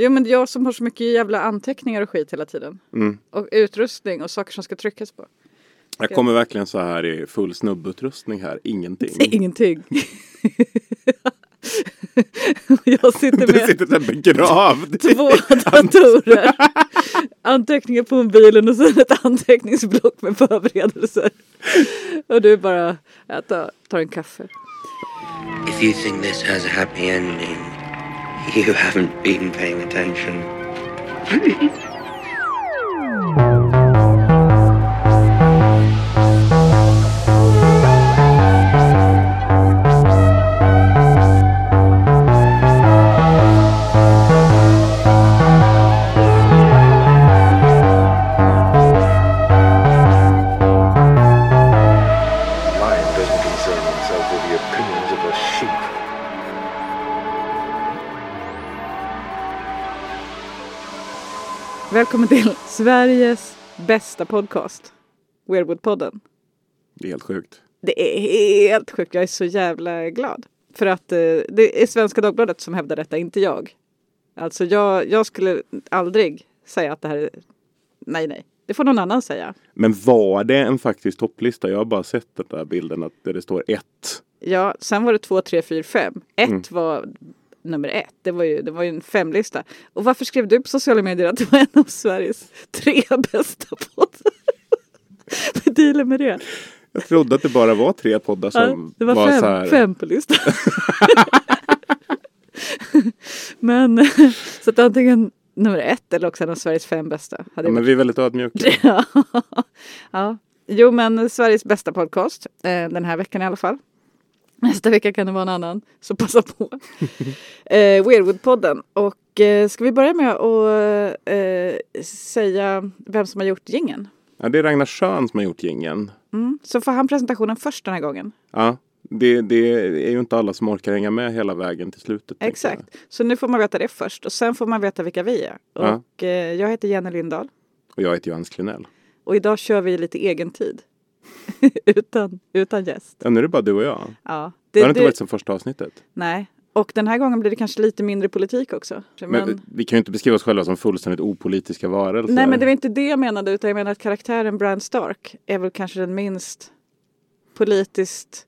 Jo men jag som har så mycket jävla anteckningar och skit hela tiden. Mm. Och utrustning och saker som ska tryckas på. Jag kommer verkligen så här i full snubbutrustning här. Ingenting. Ingenting. jag sitter Du med sitter där begravd. två datorer. Anteckningar på mobilen och sen ett anteckningsblock med förberedelser. Och du bara, jag tar, tar en kaffe. If you think this has a happy ending, you haven't been paying attention. Välkommen till Sveriges bästa podcast. Weirwood-podden. Det är helt sjukt. Det är helt sjukt. Jag är så jävla glad. För att eh, det är Svenska Dagbladet som hävdar detta, inte jag. Alltså jag, jag skulle aldrig säga att det här är... Nej, nej. Det får någon annan säga. Men var det en faktisk topplista? Jag har bara sett den där bilden att där det står ett. Ja, sen var det två, tre, fyra, fem. Ett Mm. var nummer ett. Det var, ju, det var ju en femlista. Och varför skrev du på sociala medier att det var en av Sveriges tre bästa poddar? Vad dealen med det? Jag trodde att det bara var tre poddar Ja, som det var, så fem, här. fem på listan. Men så att antingen nummer ett eller också en av Sveriges fem bästa. Hade Ja, men vi är väldigt ödmjuka. ja. ja. Jo men Sveriges bästa podcast. Eh, den här veckan i alla fall. Nästa vecka kan det vara en annan. Så passa på. eh, Weirwood-podden. Och eh, ska vi börja med att eh, säga vem som har gjort gingen? Ja, det är Ragnar Schön som har gjort gingen. Mm. Så får han presentationen först den här gången. Ja, det, det är ju inte alla som orkar hänga med hela vägen till slutet. Exakt. Så nu får man veta det först och sen får man veta vilka vi är. Ja. Och eh, jag heter Jenny Lindahl. Och jag heter Johannes Klinell. Och idag kör vi lite egen tid. utan, utan gäst. Ja, nu är det bara du och jag. Ja. Det, har det inte varit som första avsnittet. Nej. Och den här gången blir det kanske lite mindre politik också. Men, Men, vi kan ju inte beskriva oss själva som fullständigt opolitiska varelser. nej men det var inte det jag menade utan jag menar att karaktären Bran Stark är väl kanske den minst politiskt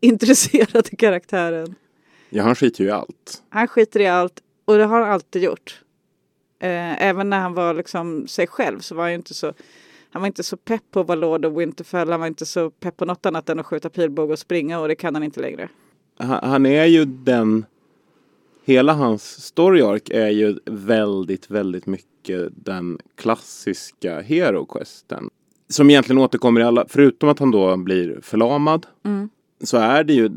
intresserade karaktären. Ja, han skiter ju i allt. Han skiter i allt och det har han alltid gjort. Eh, även när han var liksom sig själv så var han ju inte så han var inte så pepp på att vara Lord of Winterfell. Han var inte så pepp på något annat än att skjuta pilbåge och springa och det kan han inte längre. Han, är ju den... Hela hans story arc är ju väldigt, väldigt mycket den klassiska hero questen. Som egentligen återkommer i alla, förutom att han då blir förlamad. Så är det ju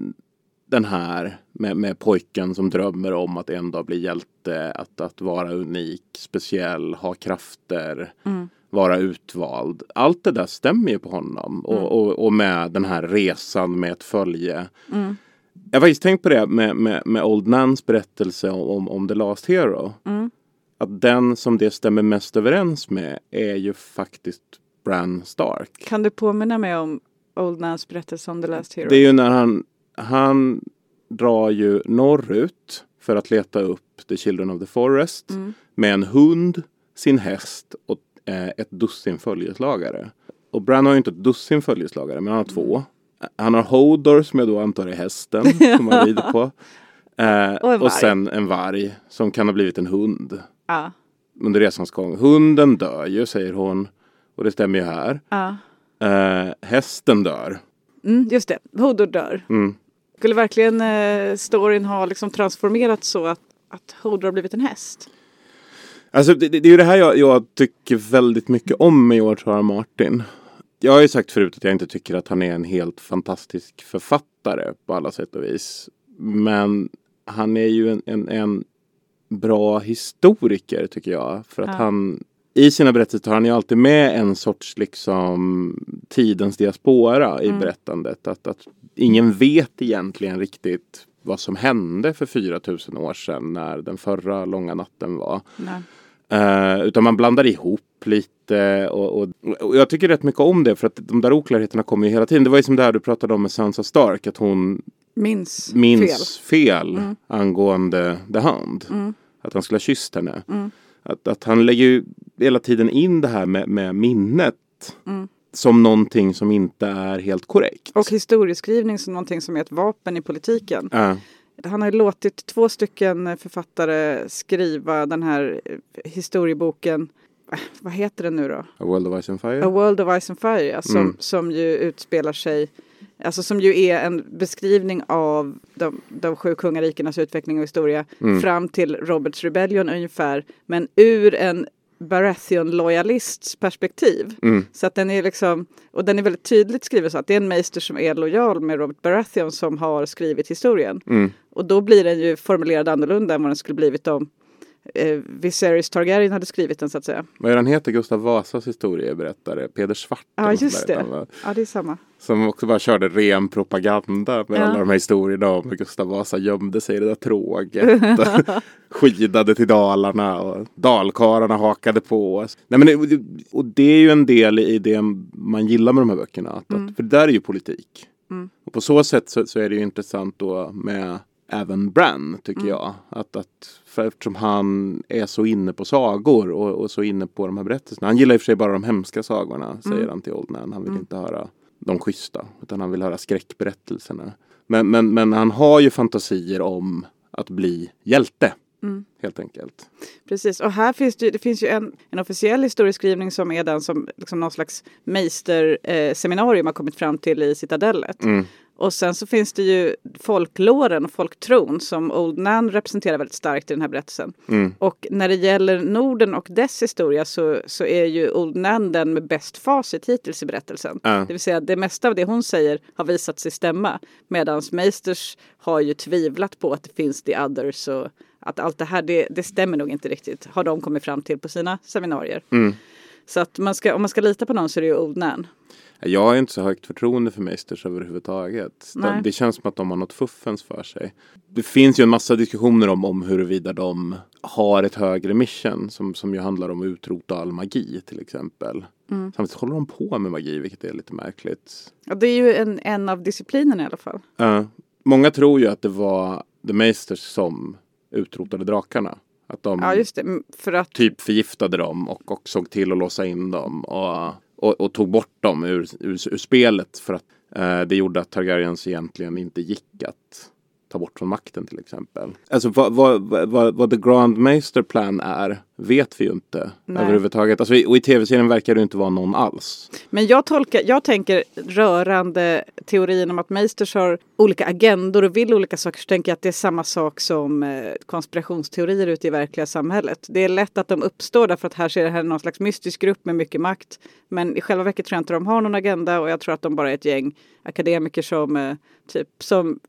den här med, med pojken som drömmer om att en dag bli hjälte, att, att vara unik, speciell, ha krafter, vara utvald. Allt det där stämmer ju på honom och, och, och med den här resan med ett följe. Jag har faktiskt tänkt på det med, med, med Old Nans berättelse om, om The Last Hero. Att den som det stämmer mest överens med är ju faktiskt Bran Stark. Kan du påminna mig om Old Nans berättelse om The Last Hero? Det är ju när han, han drar ju norrut för att leta upp The Children of the Forest med en hund, sin häst och eh, ett dussin följeslagare. Och Bran har ju inte ett dussin följeslagare men han har två. Han har Hodor som jag då antar är hästen som han rider på. Eh, Och och sen en varg som kan ha blivit en hund Ja. under resans gång. Hunden dör ju säger hon och det stämmer ju här. ja. Eh, hästen dör. Mm, just det, Hodor dör. Mm. Skulle verkligen eh, storyn ha liksom transformerats så att, att Hodor har blivit en häst? Alltså det, det är ju det här jag, jag tycker väldigt mycket om med George R. Martin. Jag har ju sagt förut att jag inte tycker att han är en helt fantastisk författare på alla sätt och vis. Men han är ju en, en, en bra historiker tycker jag. För att Ja. han i sina berättelser tar han ju alltid med en sorts liksom tidens diaspora i berättandet. Att, att ingen vet egentligen riktigt vad som hände för 4000 år sedan när den förra långa natten var. Nej. Eh, utan man blandar ihop lite och, och, och jag tycker rätt mycket om det för att de där oklarheterna kommer ju hela tiden. Det var ju som det här du pratade om med Sansa Stark att hon Minns, minns fel. fel, angående The Hound. att han skulle ha kysst henne. Att, att han lägger ju hela tiden in det här med, med minnet som någonting som inte är helt korrekt. Och historieskrivning som någonting som är ett vapen i politiken. Ja. Han har låtit två stycken författare skriva den här eh, historieboken. äh, Vad heter den nu då? A World of Ice and Fire. A World of Ice and Fire, ja, som, Mm. som ju utspelar sig Alltså som ju är en beskrivning av de, de sju kungarikernas utveckling och historia Mm. fram till Roberts Rebellion ungefär. Men ur en Baratheon-lojalists perspektiv. Mm. Så att den är liksom, och den är väldigt tydligt skriven så att det är en meister som är lojal med Robert Baratheon som har skrivit historien. Mm. Och då blir den ju formulerad annorlunda än vad den skulle blivit om eh, Viserys Targaryen hade skrivit den så att säga. Vad är han heter? Gustav Vasas historieberättare. Peder Svart. Ja just det. Ja det är samma. Som också bara körde ren propaganda med Ja. alla de här historierna om hur Gustav Vasa gömde sig i det där tråget. skidade till Dalarna och dalkarlarna hakade på. Nej, men det, och det är ju en del i det man gillar med de här böckerna. Att, att, för det där är ju politik. Och på så sätt så, så är det ju intressant då med även Bran tycker jag. Att, att, för eftersom han är så inne på sagor och, och så inne på de här berättelserna. Han gillar i och för sig bara de hemska sagorna säger han till Old Man. Han vill inte höra de schyssta utan han vill höra skräckberättelserna. Men, men, men han har ju fantasier om att bli hjälte. Helt enkelt. Precis, och här finns det, det finns ju en, en officiell historieskrivning som är den som liksom någon slags meisterseminarium eh, har kommit fram till i Citadellet. Mm. Och sen så finns det ju folklåren och folktron som Old Nan representerar väldigt starkt i den här berättelsen. Mm. Och när det gäller Norden och dess historia så, så är ju Old Nan den med bäst facit hittills i berättelsen. Ja. Det vill säga det mesta av det hon säger har visat sig stämma. Medan Meisters har ju tvivlat på att det finns the others och att allt det här det, det stämmer nog inte riktigt. Har de kommit fram till på sina seminarier. Mm. Så att man ska, om man ska lita på någon så är det ju Old Nan. Jag har inte så högt förtroende för Meisters överhuvudtaget. Det, det känns som att de har något fuffens för sig. Det finns ju en massa diskussioner om, om huruvida de har ett högre mission som, som ju handlar om att utrota all magi till exempel. Mm. Samtidigt håller de på med magi vilket är lite märkligt. Ja, det är ju en, en av disciplinerna i alla fall. Uh, många tror ju att det var The Meisters som utrotade drakarna. Att de Ja för att typ förgiftade dem och, och såg till att låsa in dem och, och, och tog bort dem ur, ur, ur spelet för att eh, det gjorde att Targaryens egentligen inte gick att ta bort från makten till exempel. Alltså vad, vad, vad, vad The Grand Master Plan är vet vi ju inte Nej. överhuvudtaget. Alltså, i- och i tv-serien verkar det inte vara någon alls. Men jag tolkar, jag tänker rörande teorin om att Meisters har olika agendor och vill olika saker så tänker jag att det är samma sak som eh, konspirationsteorier ute i verkliga samhället. Det är lätt att de uppstår därför att här ser det här någon slags mystisk grupp med mycket makt. Men i själva verket tror jag inte de har någon agenda och jag tror att de bara är ett gäng akademiker som eh, typ som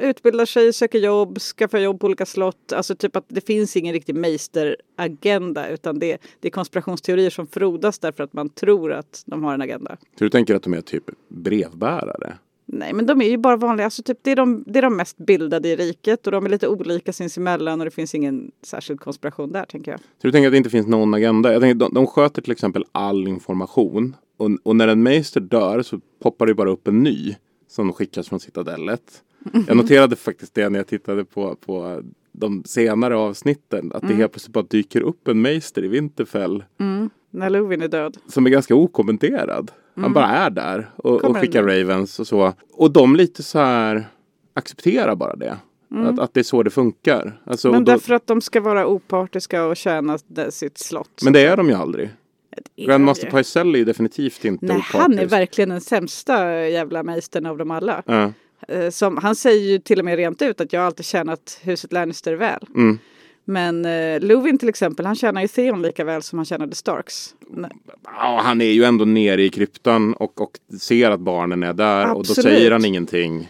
utbildar sig, söker jobb, skaffar jobb på olika slott. Alltså typ att det finns ingen riktig meisteragenda utan det, det är konspirationsteorier som frodas därför att man tror att de har en agenda. Så du tänker att de är typ brevbärare? Nej men de är ju bara vanliga, alltså typ det är, de, det är de mest bildade i riket och de är lite olika sinsemellan och det finns ingen särskild konspiration där tänker jag. Så du tänker att det inte finns någon agenda? Jag tänker, de, de sköter till exempel all information. Och, och när en meister dör så poppar det bara upp en ny som skickas från citadellet. Jag noterade faktiskt det när jag tittade på, på de senare avsnitten. Att det helt plötsligt bara dyker upp en meister i Winterfell När Lovin är död. som är ganska okommenterad. Han bara är där och, och skickar en- Ravens och så. Och de lite så här accepterar bara det. Att, att det är så det funkar. Alltså, Men då, därför att de ska vara opartiska och tjäna sitt slott. men det är de ju aldrig. Grandmaster Pycelle är definitivt inte Nej, opartisk. han är verkligen den sämsta jävla meistern av dem alla. Ja. Eh, Som, han säger ju till och med rent ut att jag alltid tjänat huset Lannister väl. Mm. Men eh, Lovin till exempel, han tjänar ju Theon lika väl som han tjänade Starks. Nej. Ja, han är ju ändå nere i kryptan och, och ser att barnen är där och då Absolut. säger han ingenting.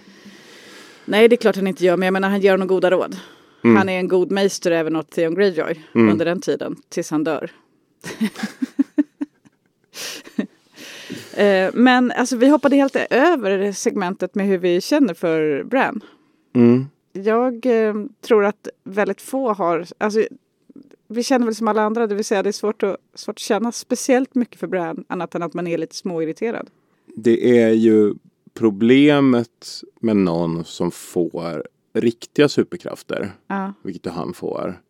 Nej, det är klart han inte gör, men jag menar han ger honom goda råd. Mm. Han är en god meister även åt Theon Greyjoy under den tiden, tills han dör. Eh, Men alltså, vi hoppade helt över segmentet med hur vi känner för Bran. Mm. Jag eh, tror att väldigt få har, alltså, vi känner väl som alla andra, det vill säga det är svårt att, svårt att känna speciellt mycket för Bran annat än att man är lite småirriterad. Det är ju problemet med någon som får riktiga superkrafter, Ja. vilket han får,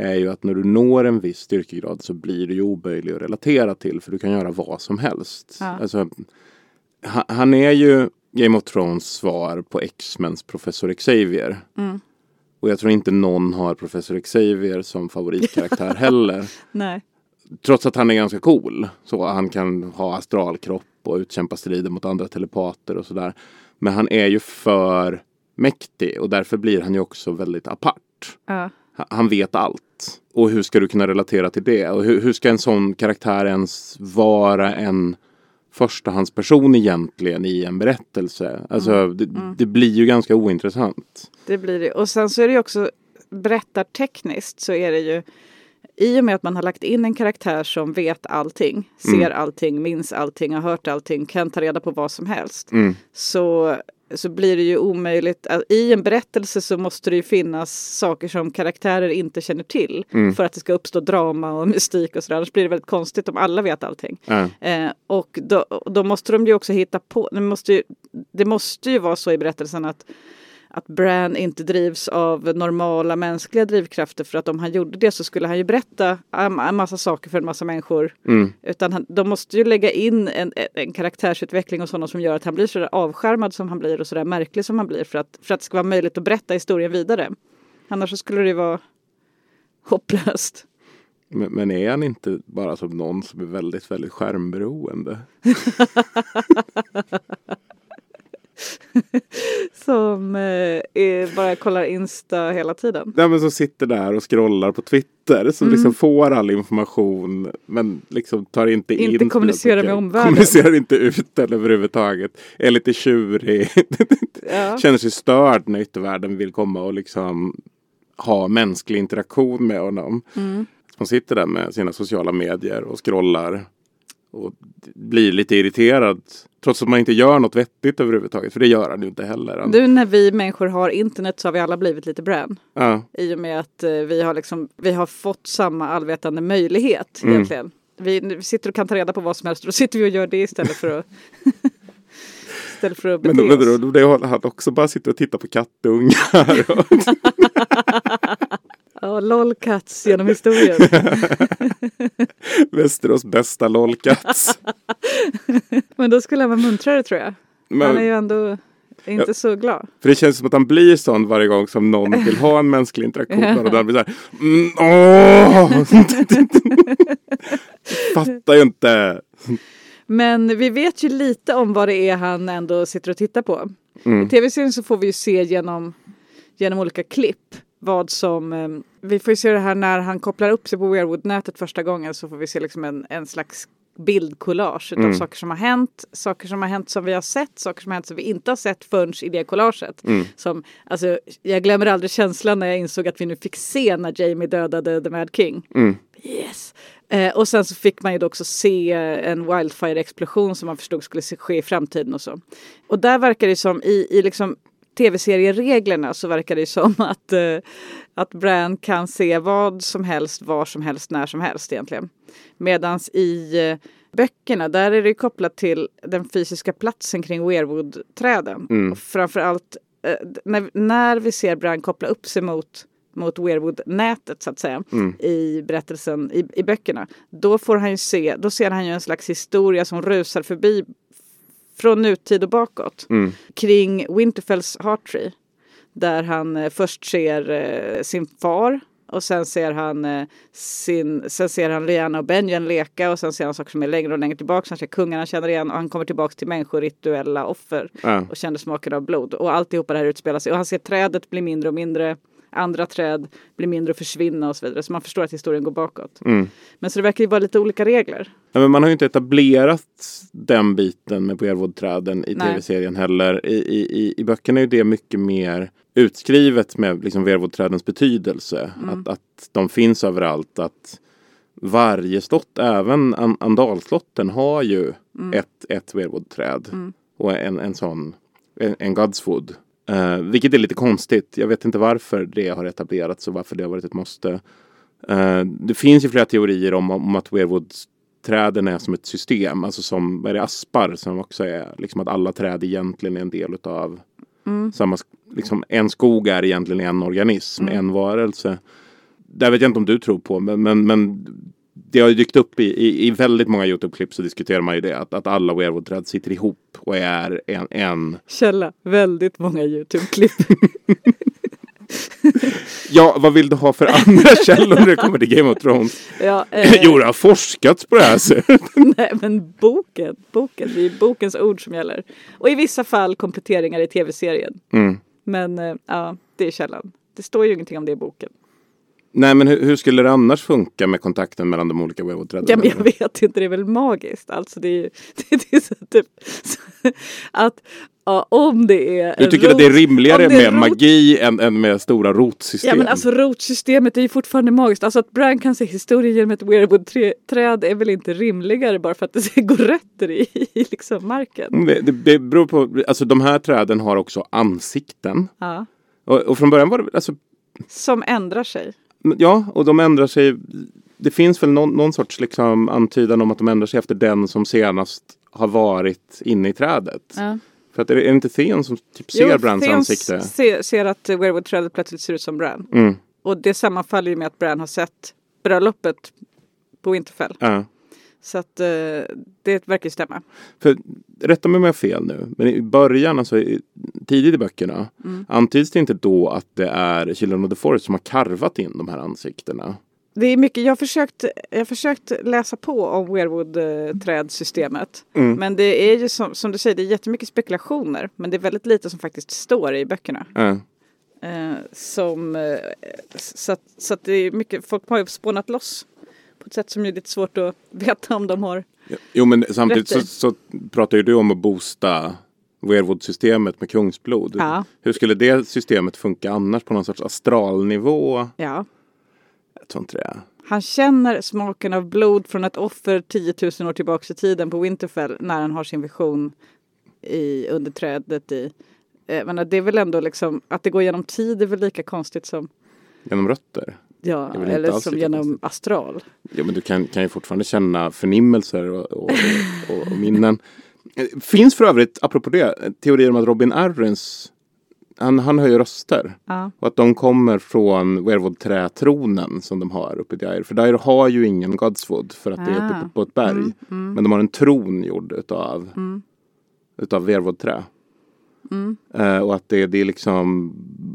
är ju att när du når en viss styrkegrad så blir du ju omöjlig att relatera till för du kan göra vad som helst. Ja. Alltså, ha- han är ju Game of Thrones svar på X-Mens Professor Xavier. Mm. Och jag tror inte någon har Professor Xavier som favoritkaraktär heller. Nej. Trots att han är ganska cool. Så han kan ha astralkropp och utkämpa strider mot andra telepater och sådär. Men han är ju för mäktig och därför blir han ju också väldigt apart. Ja. Ha- Han vet allt. Och hur ska du kunna relatera till det? Och hur, hur ska en sån karaktär ens vara en förstahandsperson egentligen i en berättelse? Alltså det, det blir ju ganska ointressant. Det blir det. Och sen så är det ju också berättartekniskt så är det ju i och med att man har lagt in en karaktär som vet allting, ser allting, minns allting, har hört allting, kan ta reda på vad som helst. Mm. Så, så blir det ju omöjligt. att- I en berättelse så måste det ju finnas saker som karaktärer inte känner till. För att det ska uppstå drama och mystik och sådär. Annars blir det väldigt konstigt om alla vet allting. Eh, och då, då måste de ju också hitta på, det måste ju, det måste ju vara så i berättelsen att att Bran inte drivs av normala mänskliga drivkrafter för att om han gjorde det så skulle han ju berätta en massa saker för en massa människor. Mm. Utan han, de måste ju lägga in en, en karaktärsutveckling och sådana som gör att han blir så där avskärmad som han blir och så där märklig som han blir för att, för att det ska vara möjligt att berätta historien vidare. Annars så skulle det vara hopplöst. Men, men är han inte bara som någon som är väldigt, väldigt skärmberoende? Som eh, bara kollar Insta hela tiden. Nej, men som sitter där och scrollar på Twitter. Som liksom får all information men liksom tar inte, Mm. Inte in. kommunicerar med omvärlden. Kommunicerar inte ut den överhuvudtaget. Är lite tjurig. Ja. Känner sig störd när yttervärlden vill komma och liksom ha mänsklig interaktion med honom. Mm. Hon sitter där med sina sociala medier och scrollar. Och blir lite irriterad. Trots att man inte gör något vettigt överhuvudtaget. För det gör han ju inte heller. Nu när vi människor har internet så har vi alla blivit lite Bran. ja. I och med att eh, vi har, liksom, vi har fått samma allvetande möjlighet Mm. egentligen. Vi, sitter och kan ta reda på vad som helst och då sitter vi och gör det istället för att istället för att bete Men, då, men oss. då, då, då, han också bara sitter och tittar på kattungar. Ja, lolcats genom historien. Västerås bästa lolcats. Men då skulle han vara muntrare tror jag. Han är Men, ju ändå inte Ja. så glad. för det känns som att han blir sån varje gång som någon vill ha en mänsklig interaktion. Och då blir så här, mm, åh! Fattar ju inte. Men vi vet ju lite om vad det är han ändå sitter och tittar på. Mm. I tv-serien så får vi ju se genom, genom olika klipp vad som... Eh, vi får ju se det här när han kopplar upp sig på Weirwood-nätet första gången så får vi se liksom en, en slags bildkollage utav Mm. saker som har hänt, saker som har hänt som vi har sett, saker som har hänt som vi inte har sett förrän i det collaget. Mm. Som, alltså, jag glömmer aldrig känslan när jag insåg att vi nu fick se när Jamie dödade The Mad King. Mm. Yes. Eh, och sen så fick man ju då också se en wildfire-explosion som man förstod skulle ske i framtiden och så. Och där verkar det som i, i liksom tv-seriereglerna så verkar det som att, eh, att Bran kan se vad som helst, var som helst, när som helst egentligen. Medans i eh, böckerna, där är det kopplat till den fysiska platsen kring Weirwood-träden. Mm. Och framförallt eh, när, när vi ser Bran koppla upp sig mot mot Weirwood-nätet så att säga Mm. i berättelsen i, i böckerna. Då får han se, då ser han ju en slags historia som rusar förbi från nutid och bakåt Mm. kring Winterfells Hearttree. Där han eh, först ser eh, sin far och sen ser han eh, sin, sen ser han Lyanna och Benjen leka och sen ser han saker som är längre och längre tillbaka. Han ser kungarna känner igen och han kommer tillbaka till människor, rituella offer Ja. och känner smaken av blod. Och alltihopa det här utspelar sig. Och han ser trädet bli mindre och mindre. Andra träd blir mindre och försvinna och så vidare. Så man förstår att historien går bakåt. Mm. Men så det verkar ju vara lite olika regler. Ja, men man har ju inte etablerat den biten med Weirwood-träden i tv-serien heller. I, i, i, böckerna är ju det mycket mer utskrivet med liksom Weirwood-trädens betydelse. Mm. Att, att de finns överallt. Att varje slott, även An- Andalslotten, har ju Mm. ett, ett Weirwood-träd. Och en, en sån, en, en Godswood. Eh, vilket är lite konstigt. Jag vet inte varför det har etablerats och varför det har varit ett måste. Eh, det finns ju flera teorier om, om att Weirwood-träden är som ett system. Alltså som vad är det, aspar som också är liksom att alla träd egentligen är en del utav samma, sk- liksom en skog är egentligen en organism, en varelse. det vet jag inte om du tror på, men, men, men det har ju dykt upp i, i, i väldigt många YouTube-klipp så diskuterar man ju det. Att, att alla weirwood-träd sitter ihop och är en, en Källa, väldigt många YouTube-klipp. Ja, vad vill du ha för andra källor när det kommer till Game of Thrones? ja, eh, Jo, det har forskats på det här sättet. nej men boken, boken, det är bokens ord som gäller. Och i vissa fall kompletteringar i tv-serien. Mm. Men eh, ja, det är källan. Det står ju ingenting om det i boken. Nej, men hur, hur skulle det annars funka med kontakten mellan de olika weirwood-träden? Ja men jag vet inte, det är väl magiskt. Alltså det är ju det, är så typ så, att ja, om det är Du tycker att det är rot- rimligare det är med rot- magi än, än med stora rotsystem? Ja men alltså rotsystemet är ju fortfarande magiskt. Alltså att Bran kan se historien genom ett weirwood-träd är väl inte rimligare bara för att det går rötter i, i liksom marken. Mm, det, det, det beror på, alltså de här träden har också ansikten. Ja. Och, och från början var det, alltså, Som ändrar sig. Ja, och de ändrar sig. Det finns väl någon, någon sorts liksom antydan om att de ändrar sig efter den som senast har varit inne i trädet. Ja. För att är det är det inte Theon som typ ser Brans Theon ansikte? Ser, ser att weirwood-trädet plötsligt ser ut som Bran. Mm. Och det sammanfaller ju med att Bran har sett bröllopet på Winterfell. Ja. Så att eh, det verkar stämma. För, rätta mig om jag har fel nu, men i början, alltså i, tidigt i böckerna, Mm. antyds det inte då att det är Children of the Forest som har karvat in de här ansiktena? Det är mycket, jag har försökt, jag har försökt läsa på om weirwood-trädsystemet. Mm. Men det är ju som, som du säger, det är jättemycket spekulationer. Men det är väldigt lite som faktiskt står i böckerna. Ja. Eh, som, eh, så att, så att det är mycket, folk har ju spånat loss. På ett sätt som är lite svårt att veta om de har. Jo, men samtidigt så, så pratar ju du om att boosta Weirwood-systemet med kungsblod. Ja. Hur skulle det systemet funka annars på någon sorts astralnivå? Ja. Jag tror inte det. Han känner smaken av blod från ett offer 10 000 år tillbaka i tiden på Winterfell när han har sin vision i, under trädet i. Eh, Men det är väl ändå liksom att det går genom tid är väl lika konstigt som Genom rötter? Ja, eller som genom astral. Ja, men du kan, kan ju fortfarande känna förnimmelser och, och, och, och minnen. Finns för övrigt, apropå det, teorier om att Robin Arrens han, han höjer röster. Ja. Och att de kommer från Weirwood-trätronen som de har uppe i Dire. För Dire har ju ingen Godswood för att det är uppe Ah. på, på ett berg. Men de har en tron gjord utav, utav Weirwood-trä. Eh, och att det, det är liksom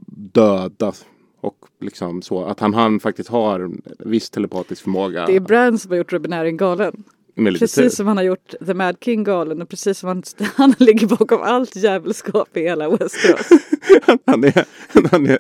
döda och liksom så. Att han, han faktiskt har en viss telepatisk förmåga. Det är Bran som har gjort Robin Arryn galen. lite tur. Precis som han har gjort The Mad King galen och precis som han, han ligger bakom allt djävulskap i hela Westeros. Han är, han är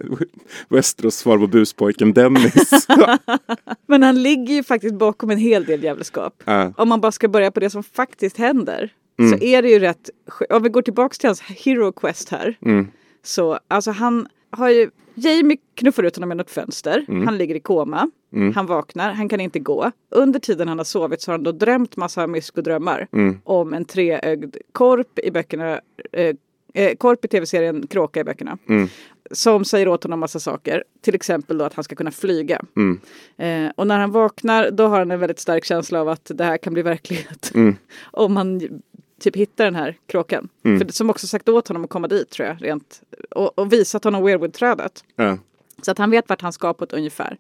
Westeros svar på buspojken Dennis. Men han ligger ju faktiskt bakom en hel del djävulskap. Ja. Om man bara ska börja på det som faktiskt händer. Mm. Så är det ju rätt, om vi går tillbaks till hans hero quest här. Mm. Så alltså han har ju, Jamie knuffar ut honom genom ett fönster. Mm. Han ligger i koma. Han vaknar, han kan inte gå. Under tiden han har sovit så har han då drömt massa myskodrömmar. Mm. Om en treögd korp i böckerna. Eh, eh, korp i tv-serien Kråka i böckerna. Mm. Som säger åt honom massa saker. Till exempel då att han ska kunna flyga. Mm. Eh, och när han vaknar då har han en väldigt stark känsla av att det här kan bli verklighet. Mm. Om han typ hittar den här kråkan. För det, som också sagt åt honom att komma dit tror jag. Rent, och, och visat honom Weirwood-trädet. Ja. Så att han vet vart han ska på ett ungefär.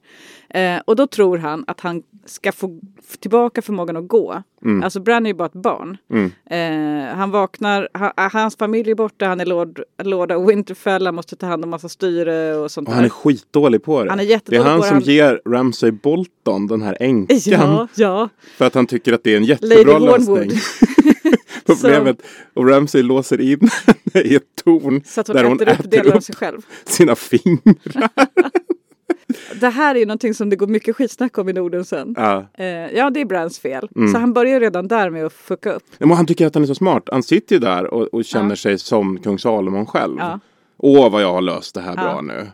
Eh, och då tror han att han ska få tillbaka förmågan att gå. Alltså Bran är ju bara ett barn. Mm. Eh, han vaknar, ha, hans familj är borta, han är lord, lord av Winterfell, han måste ta hand om massa styre och sånt Och han är där. skitdålig på det. Han är det är han som Han- ger Ramsay Bolton, den här änkan. Ja, ja. För att han tycker att det är en Lady jättebra Hornwood. lösning. Problemet, och Ramsay låser in henne i ett torn Så att hon där hon äter upp äter delar av upp sig själv. sina fingrar. Det här är ju någonting som det går mycket skitsnack om i Norden sen. Ja. Eh, ja, det är Brans fel. Mm. Så han börjar ju redan där med att fucka upp. Men han tycker att han är så smart. Han sitter ju där och, och känner Ja. sig som kung Salomon själv. Ja. Åh, vad jag har löst det här bra nu.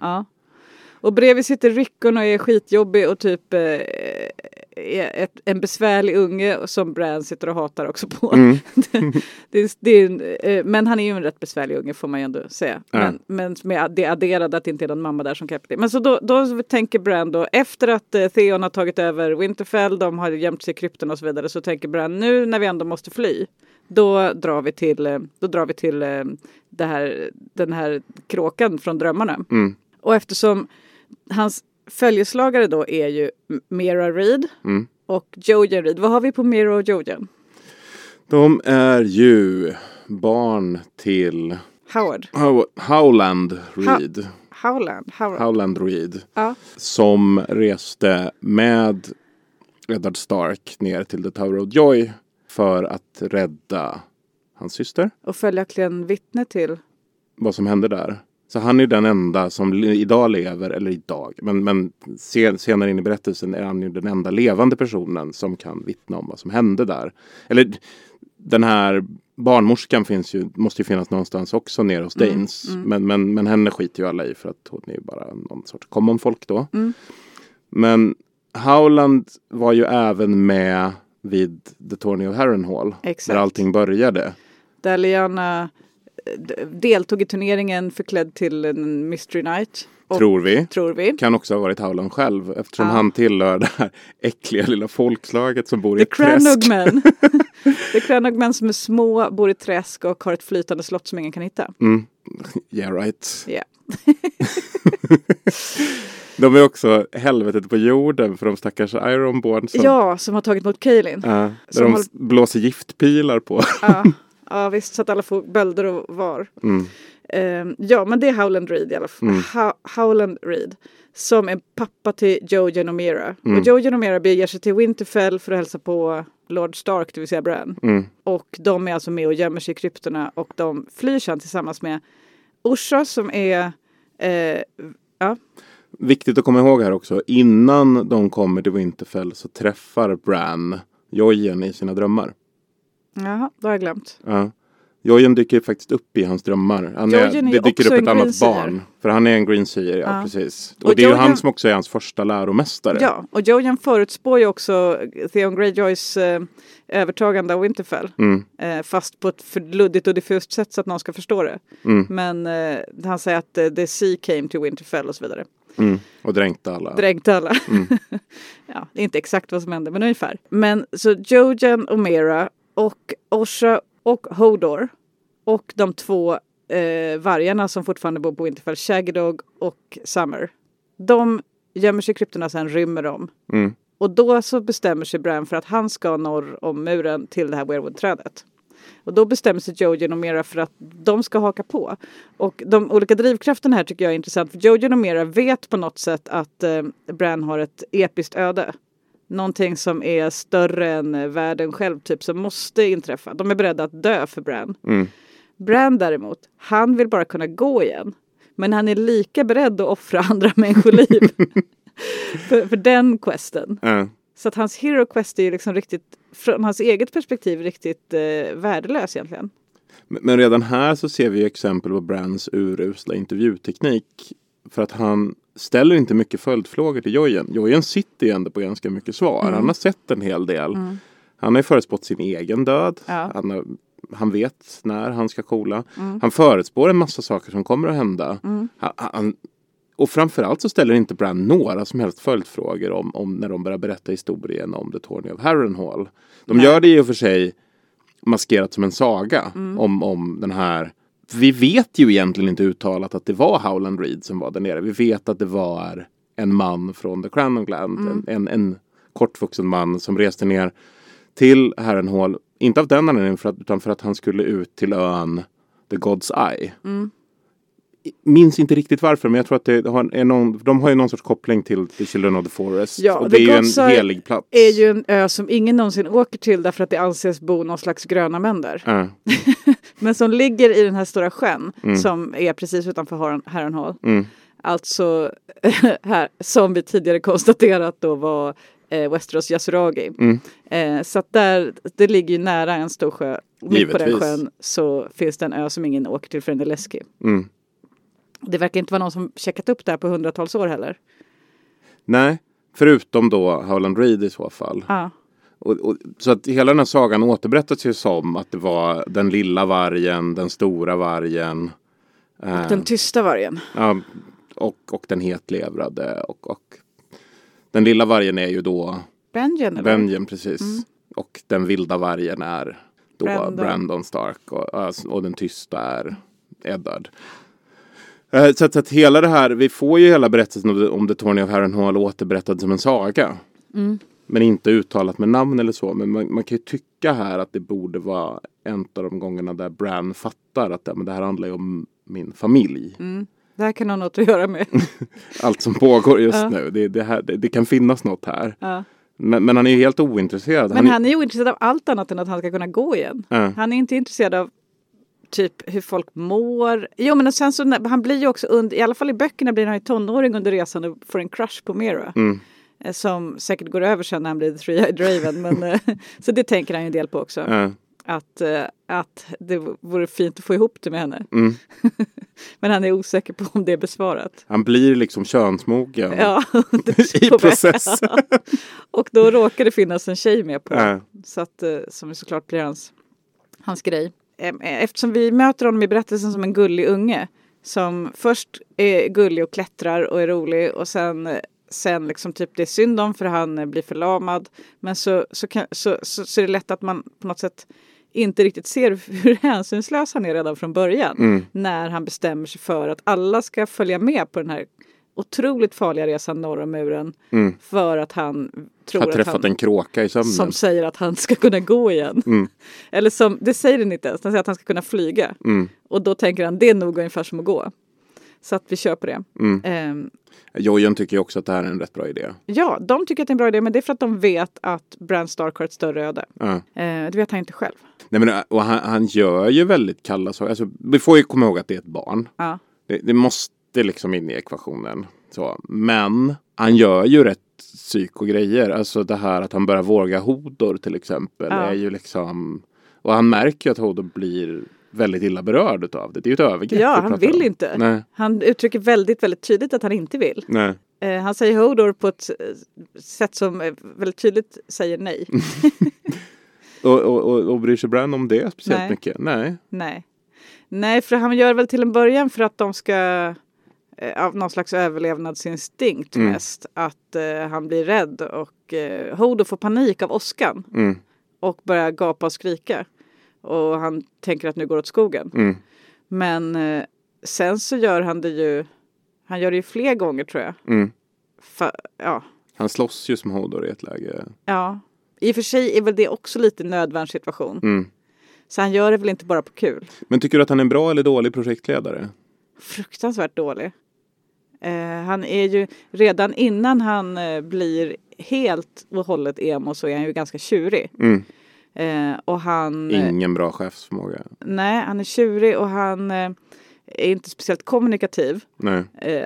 Och bredvid sitter Rickon och är skitjobbig och typ eh, är ett, en besvärlig unge som Bran sitter och hatar också på. Mm. det, det är en, eh, men han är ju en rätt besvärlig unge får man ju ändå säga. Ja. Men, men med det adderade att det inte är någon mamma där som till. Men så då, då tänker Bran då efter att eh, Theon har tagit över Winterfell, de har gömt sig i krypten och så vidare, så tänker Bran nu när vi ändå måste fly. Då drar vi till, eh, då drar vi till det här, den här kråkan från drömmarna. Mm. Och eftersom hans följeslagare då är ju Mira Reed Mm. och Jojen Reed. Vad har vi på Mira och Jojen? De är ju barn till Howard. How- Howland Reed. Howland. Howard. Howland Reed. Ja. Som reste med Eddard Stark ner till The Tower of Joy för att rädda hans syster. Och följaktligen vittne till. Vad som hände där. Så han är den enda som idag lever, eller idag, men, men sen, senare in i berättelsen är han ju den enda levande personen som kan vittna om vad som hände där. Eller den här barnmorskan finns ju, måste ju finnas någonstans också nere hos Danes. Men, men, men henne skiter ju alla i för att hon är ju bara någon sorts common folk då. Mm. Men Howland var ju även med vid The Tourney of Harrenhal. Exakt. Där allting började. Där Liana deltog i turneringen förklädd till en Mystery Night. Och, tror vi. tror vi. Kan också ha varit Howland själv eftersom Ja. han tillhör det här äckliga lilla folkslaget som bor i The ett träsk. Cranogmen. The Cranogmen som är små, bor i träsk och har ett flytande slott som ingen kan hitta. Mm. Yeah right. Ja. De är också helvetet på jorden för de stackars Ironborn som, Ja, som har tagit emot Kaelin. Där som de håll- blåser giftpilar på. Ja, ja visst, så att alla får bölder och var. Mm. Ehm, ja, men det är Howland Reed i alla fall. Mm. Ho- Howland Reed. Som är pappa till Jojen och Mira. Mm. Och Jojen och Mira beger sig till Winterfell för att hälsa på Lord Stark, det vill säga Bran. Mm. Och de är alltså med och gömmer sig i kryptorna och de flyr sen tillsammans med Orsa som är eh, ja, Viktigt att komma ihåg här också. Innan de kommer till Winterfell så träffar Bran Jojen i sina drömmar. Jaha, det har jag glömt. Ja. Jojen dyker faktiskt upp i hans drömmar. Han är, Jojen är det dyker upp ett annat barn. För han är en greenseer, ja, Ja. precis. Och, Och det är ju Jojen- han som också är hans första läromästare. Ja, och Jojen förutspår ju också Theon Greyjoys eh, övertagande av Winterfell. Mm, Eh, fast på ett för luddigt och diffust sätt så att någon ska förstå det. mm, Men eh, han säger att eh, the sea came to Winterfell och så vidare. mm. Och dränkte alla. Dränkte alla. Mm. ja, det är inte exakt vad som hände men ungefär. Men så Jojen och Mera och Osha och Hodor och de två eh, vargarna som fortfarande bor på Winterfell, Shaggy Dog och Summer. De gömmer sig i kryptorna sen rymmer de. Mm. Och då så bestämmer sig Bran för att han ska norr om muren till det här Weirwood-trädet. Och då bestämmer sig Jojen och Mera för att de ska haka på. Och de olika drivkrafterna här tycker jag är intressant. För Jojen och Mera vet på något sätt att eh, Bran har ett episkt öde. Någonting som är större än eh, världen själv, typ som måste inträffa. De är beredda att dö för Bran. Mm. Bran däremot, han vill bara kunna gå igen. Men han är lika beredd att offra andra människoliv. för, för den questen. Ja. Så att hans hero quest är ju liksom riktigt, från hans eget perspektiv, riktigt eh, värdelös egentligen. Men redan här så ser vi exempel på Brans urusla intervjuteknik. För att han ställer inte mycket följdfrågor till Jojen. Jojen sitter ju ändå på ganska mycket svar. Mm. Han har sett en hel del. Han har ju förutspått sin egen död. Ja. Han, har, han vet när han ska kola. Mm. Han förutspår en massa saker som kommer att hända. Han, han, och framförallt så ställer inte Bran några som helst följdfrågor om, om när de börjar berätta historien om The Tourney of Harrenhal. De Nej. gör det i och för sig maskerat som en saga Mm. om, om den här vi vet ju egentligen inte uttalat att det var Howland Reed som var där nere. Vi vet att det var en man från The Cranogland. Mm. En, en, en kortvuxen man som reste ner till Harrenhal. Inte av den anledningen för att, utan för att han skulle ut till ön The God's Eye. Mm. Minns inte riktigt varför men jag tror att det har, är någon, de har ju någon sorts koppling till The Children of the Forest. Ja, och det är ju en helig plats. är ju en ö som ingen någonsin åker till därför att det anses bo någon slags gröna män där. Ja, Men som ligger i den här stora sjön som är precis utanför Har- Harrenhal. mm, Alltså här, som vi tidigare konstaterat då var eh, Westeros Yasuragi. Mm. Eh, så att där, det ligger ju nära en stor sjö. Mitt på den Givetvis. sjön så finns det en ö som ingen åker till för den är läskig. mm. Det verkar inte vara någon som checkat upp det här på hundratals år heller. Nej, förutom då Howland Reed i så fall. Ja, Och, och, så att hela den här sagan återberättas ju som att det var den lilla vargen, den stora vargen. eh, den tysta vargen. ja, och, och den hetlevrade. Och, och den lilla vargen är ju då Benjen? Benjen precis. Och den vilda vargen är då Brandon. Brandon, Stark. Och, och den tysta är Eddard. Eh, Så att, så att hela det här, vi får ju hela berättelsen om, om The Tourney of Harrenhal återberättad som en saga. Mm. Men inte uttalat med namn eller så. Men man, man kan ju tycka här att det borde vara en av de gångerna där Bran fattar att ja, men det här handlar ju om min familj. Mm. Det här kan ha något att göra med. Allt som pågår just Ja. nu. Det, det, här, det, det kan finnas något här. Ja. Men, men han är ju helt ointresserad. Men han är ju ointresserad av allt annat än att han ska kunna gå igen. Ja. Han är inte intresserad av typ hur folk mår. Jo men och sen så när- han blir ju också under, i alla fall i böckerna blir han ju tonåring under resan och får en crush på Mera. Mm. Eh, Som säkert går över sen när han blir The Three-Eyed Raven. Men, eh, så det tänker han ju en del på också. Ja. Att, eh, att det vore fint att få ihop det med henne. Mm. Men han är osäker på om det är besvarat. Han blir liksom könsmogen Ja, i processen. och då råkar det finnas en tjej med på. Så att, som såklart blir hans, hans grej. Eh, Eftersom vi möter honom i berättelsen som en gullig unge. Som först är gullig och klättrar och är rolig och sen, sen liksom typ det är synd om för han blir förlamad. Men så, så, kan, så, så, så är det lätt att man på något sätt inte riktigt ser hur hänsynslös han är redan från början. Mm. När han bestämmer sig för att alla ska följa med på den här otroligt farliga resan norr om muren. Mm. För att han tror Har att träffat han, en kråka i sömnen. som säger att han ska kunna gå igen. Mm. Eller som, det säger den inte ens, den säger att han ska kunna flyga. Mm. Och då tänker han, det är nog ungefär som att gå. Så att vi köper det. Mm. Ehm, Jojen tycker också att det här är en rätt bra idé. ja, de tycker att det är en bra idé, men det är för att de vet att Bran Stark har ett större öde. Ja. Eh, det vet han inte själv. Nej, men, och han, han gör ju väldigt kalla saker. Alltså, vi får ju komma ihåg att det är ett barn. Ja. Det, det måste liksom in i ekvationen. Så. Men han gör ju rätt psykogrejer. Alltså det här att han börjar våga Hodor till exempel. Ja. är ju liksom... Och han märker ju att Hodor blir väldigt illa berörd utav det. Det är ju ett övergrepp. Ja, han vill om. inte. Nej. Han uttrycker väldigt, väldigt tydligt att han inte vill. Nej. Eh, han säger Hodor på ett eh, sätt som eh, väldigt tydligt säger nej. Och, och, och, och bryr sig Bran om det speciellt Nej. mycket? Nej. Nej. Nej, för han gör väl till en början för att de ska eh, av någon slags överlevnadsinstinkt Mm. mest. Att eh, han blir rädd och eh, Hodor får panik av åskan Mm. och börjar gapa och skrika. Och han tänker att nu går det åt skogen. Mm. Men eh, sen så gör han det ju, han gör det ju fler gånger tror jag. Mm. Fa, ja, Han slåss ju som Hodor i ett läge. ja. I och för sig är väl det också lite nödvärnssituation. Mm. Så han gör det väl inte bara på kul. Men tycker du att han är en bra eller dålig projektledare? fruktansvärt dålig. Eh, han är ju redan innan han eh, blir helt och hållet emo så är han ju ganska tjurig. Mm. Eh, och han, eh, Ingen bra chefsförmåga. nej, han är tjurig och han är inte speciellt kommunikativ. Nej.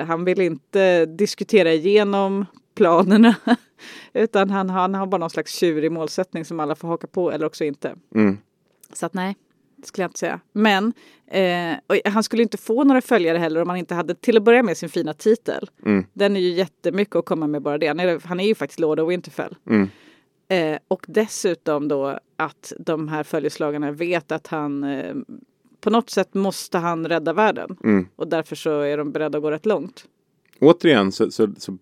Han vill inte diskutera igenom planerna utan han, han har bara någon slags tjurig målsättning som alla får haka på eller också inte. Mm. Så att nej, skulle jag inte säga. Men eh, han skulle inte få några följare heller om han inte hade till att börja med sin fina titel. Mm. Den är ju jättemycket att komma med bara det. Han är, han är ju faktiskt Lord of Winterfell. Mm. Eh, och dessutom då att de här följeslagarna vet att han eh, på något sätt måste han rädda världen. Mm. Och därför så är de beredda att gå rätt långt. Återigen så, så, så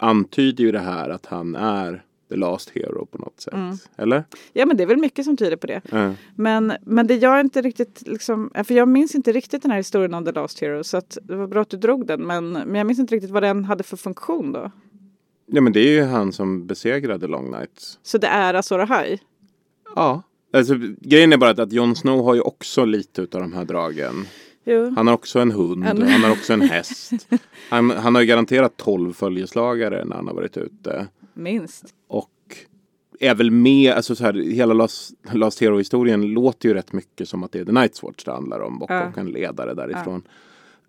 antyder ju det här att han är the last hero på något sätt. Mm. Eller? Ja men det är väl mycket som tyder på det. Ja. Men, men det jag inte riktigt liksom, för jag minns inte riktigt den här historien om The Last Hero så att det var bra att du drog den men, men jag minns inte riktigt vad den hade för funktion då. ja men det är ju han som besegrade Long Nights. Så det är Azor Ahai? Ja. Alltså, grejen är bara att, att Jon Snow har ju också lite utav de här dragen. Jo. Han har också en hund, En- han har också en häst. Han, han har ju garanterat 12 följeslagare när han har varit ute. Minst. Och är väl med, alltså så här, hela Last, Last Hero-historien låter ju rätt mycket som att det är The Night's Watch det handlar om och, Ja. och en ledare därifrån.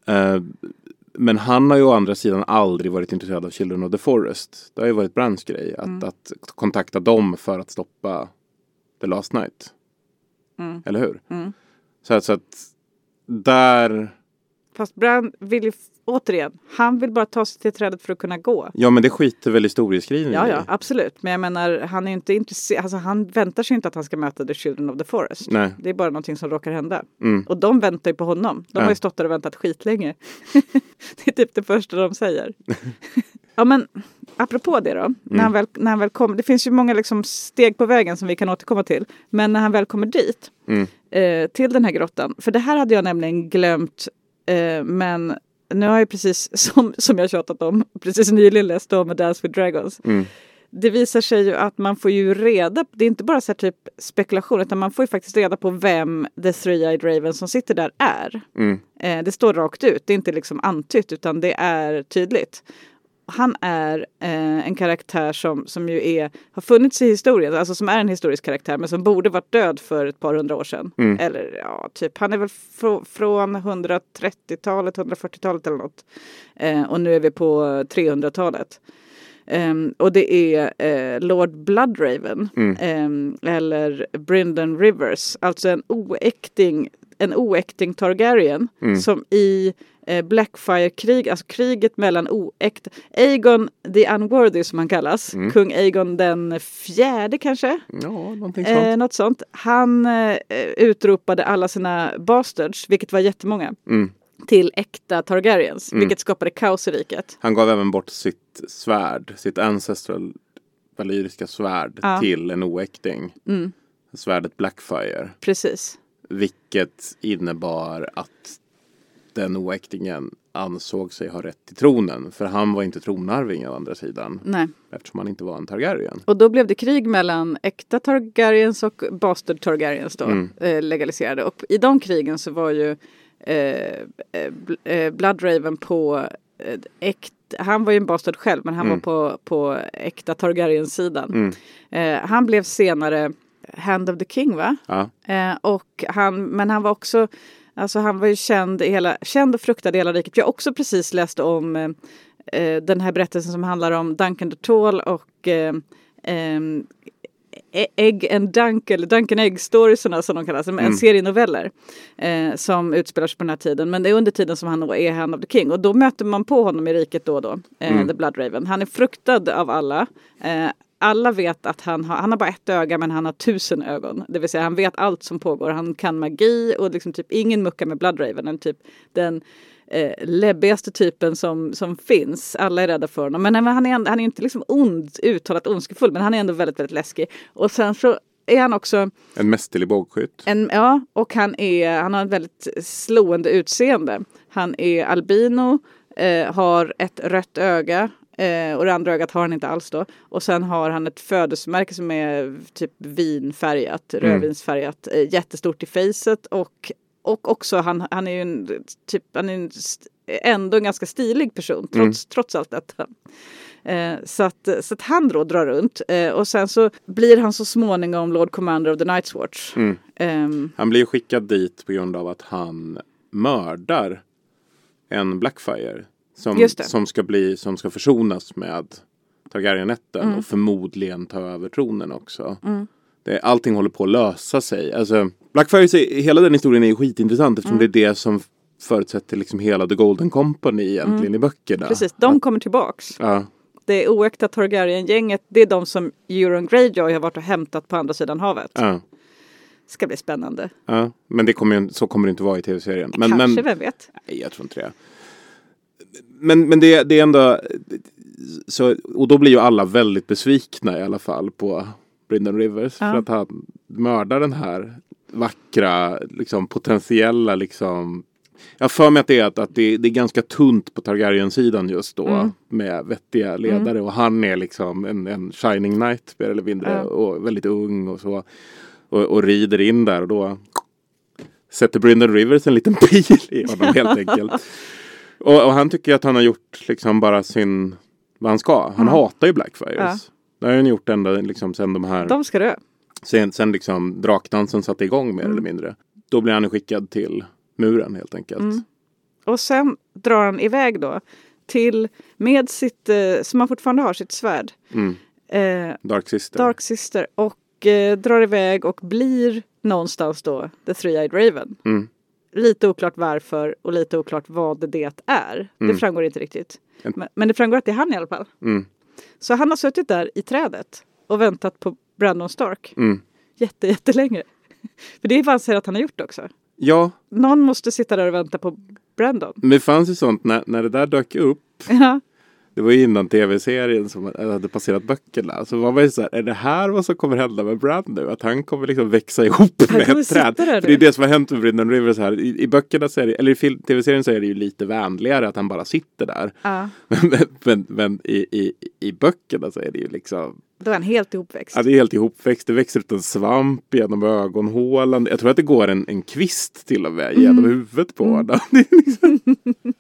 Eh, men han har ju å andra sidan aldrig varit intresserad av Children of the Forest. Det har ju varit Brans grej att, Mm. att kontakta dem för att stoppa The Last Night. Mm. Eller hur? Mm. Så, så att där, Fast Bran vill ju, återigen, han vill bara ta sig till trädet för att kunna gå. ja men det skiter väl historieskrivningen Ja, ja, absolut. Men jag menar, han är inte intresserad, alltså han väntar sig inte att han ska möta The Children of the Forest. Nej. Det är bara någonting som råkar hända. Mm. Och de väntar ju på honom. De Ja. har ju stått där och väntat skitlänge. det är typ det första de säger. ja men apropå det då. När, han väl, när han väl kommer. Det finns ju många liksom steg på vägen som vi kan återkomma till. Men när han väl kommer dit. Mm. Eh, till den här grottan. För det här hade jag nämligen glömt. Eh, men nu har jag precis, som, som jag tjatat om, precis nyligen läst om A Dance with Dragons. Mm. Det visar sig ju att man får ju reda det är inte bara så typ spekulation, utan man får ju faktiskt reda på vem The Three-Eyed Raven som sitter där är. Mm. Eh, det står rakt ut, det är inte liksom antytt, utan det är tydligt. Han är eh, en karaktär som, som ju är, har funnits i historien, alltså som är en historisk karaktär men som borde varit död för ett par hundra år sedan. Mm. Eller ja, typ, han är väl fr- från 130-talet, 140-talet eller något. Eh, och nu är vi på 300-talet. Ehm, och det är eh, Lord Bloodraven Mm. ehm, eller Bryndon Rivers, alltså en oäkting, en oäkting Targaryen Mm. som i eh, Blackfire-krig, alltså kriget mellan oäkta, Aegon the Unworthy som han kallas, Mm. kung Aegon den fjärde kanske, Ja, någonting sånt. eh, något sånt. Han eh, utropade alla sina bastards, vilket var jättemånga, Mm. till äkta Targaryens, Mm. vilket skapade kaos i riket. Han gav även bort sitt svärd, sitt ancestral valyriska svärd Ja. till en oäkting. Mm, Svärdet Blackfire. precis. Vilket innebar att den oäktingen ansåg sig ha rätt till tronen. För han var inte tronarving å andra sidan. Nej. Eftersom han inte var en Targaryen. Och då blev det krig mellan äkta Targaryens och bastard Targaryens då, Mm. eh, legaliserade. Och i de krigen så var ju eh, eh, eh, Bloodraven på eh, äkta han var ju en bastard själv men han Mm. var på, på äkta Targaryens sidan. Mm. Eh, han blev senare Hand of the King va? Ja. Eh, och han, men han var också, alltså han var ju känd, i hela, känd och fruktad i hela riket. Jag har också precis läst om eh, eh, den här berättelsen som handlar om Duncan the Tall och eh, ehm, E- Egg and Dunk, eller Duncan Egg storiesarna som de kallas, en Mm. serie noveller eh, som utspelar sig på den här tiden. Men det är under tiden som han är Hand of the King och då möter man på honom i riket då och då, eh, Mm. The Blood Raven. Han är fruktad av alla. Eh, alla vet att han har, han har bara ett öga men han har tusen ögon. Det vill säga han vet allt som pågår. Han kan magi och liksom typ ingen muckar med Blood Raven. Den, typ, den eh, läbbigaste typen som, som finns. Alla är rädda för honom. Men han är, han är inte liksom ond, uttalat ondskefull men han är ändå väldigt, väldigt läskig. Och sen så är han också En mästerlig bågskytt. en, ja, och han, är, han har ett väldigt slående utseende. Han är albino, eh, har ett rött öga eh, och det andra ögat har han inte alls då. Och sen har han ett födelsemärke som är typ vinfärgat, Mm. rödvinsfärgat, eh, jättestort i facet och och också han, han är ju en, typ, han är en, ändå en ganska stilig person trots, trots allt detta. Eh, så, att, så att han då drar runt eh, och sen så blir han så småningom Lord Commander of the Night's Watch. Mm. Ehm, Han blir ju skickad dit på grund av att han mördar en Blackfire. Som, som, ska, bli, som ska försonas med Targaryenätten Mm. och förmodligen ta över tronen också. Det, allting håller på att lösa sig. Alltså, Blackfire, så- hela den historien är ju skitintressant eftersom Mm. det är det som förutsätter liksom hela The Golden Company egentligen i böckerna. Mm. Precis, de kommer tillbaks. Ja, Det oäkta Targaryen-gänget, det är de som Euron Greyjoy har varit och hämtat på andra sidan havet. ja, Ska bli spännande. ja. Men det kommer ju, så kommer det inte vara i tv-serien. Men, Kanske, men, vem vet? Nej, jag tror inte det. Men, men det, det är ändå... Så, och då blir ju alla väldigt besvikna i alla fall på Bryndon Rivers. Ja. För att han mördar den här vackra, liksom potentiella liksom... Jag för mig att det är, att, att det, det är ganska tunt på Targaryen-sidan just då. Mm. Med vettiga ledare. Och han är liksom en, en shining knight mer eller mindre. Ja. Och väldigt ung och så. Och, och rider in där och då sätter Bryndon Rivers en liten pil i honom helt enkelt. Och, och han tycker att han har gjort liksom bara sin, vad han ska. Han Mm. hatar ju Blackfires. Det har han gjort ända liksom sen de här, De ska dö. sen, sen liksom drakdansen satte igång mer Mm. eller mindre. Då blir han skickad till muren helt enkelt. Mm. Och sen drar han iväg då till, med sitt, eh, som han fortfarande har, sitt svärd. Mm. Eh, Dark Sister. Dark Sister. Och eh, drar iväg och blir någonstans då The Three-Eyed Raven. Mm. Lite oklart varför och lite oklart vad det är. Mm. Det framgår inte riktigt. En- Men, men det framgår att det är han i alla fall. Mm. Så han har suttit där i trädet och väntat på Brandon Stark Mm. jätte, jättelänge. För det är vad han säger att han har gjort också. Ja, Någon måste sitta där och vänta på Brandon. men det fanns ju sånt när, när det där dök upp. Ja, Det var ju innan tv-serien som hade passerat böckerna. Så var man ju så här, är det här vad som kommer hända med Bran nu? Att han kommer liksom växa ihop Han med ett träd. där För det är det som har hänt med Brynden Rivers här. I, i böckerna så är det, eller i tv-serien så är det ju lite vänligare att han bara sitter där. Ja, Men, men, men i, i, i böckerna så är det ju liksom då är han helt ihopväxt. Ja, det är helt ihopväxt. Det växer ut en svamp genom ögonhålan. Jag tror att det går en, en kvist till och med genom huvudet på honom.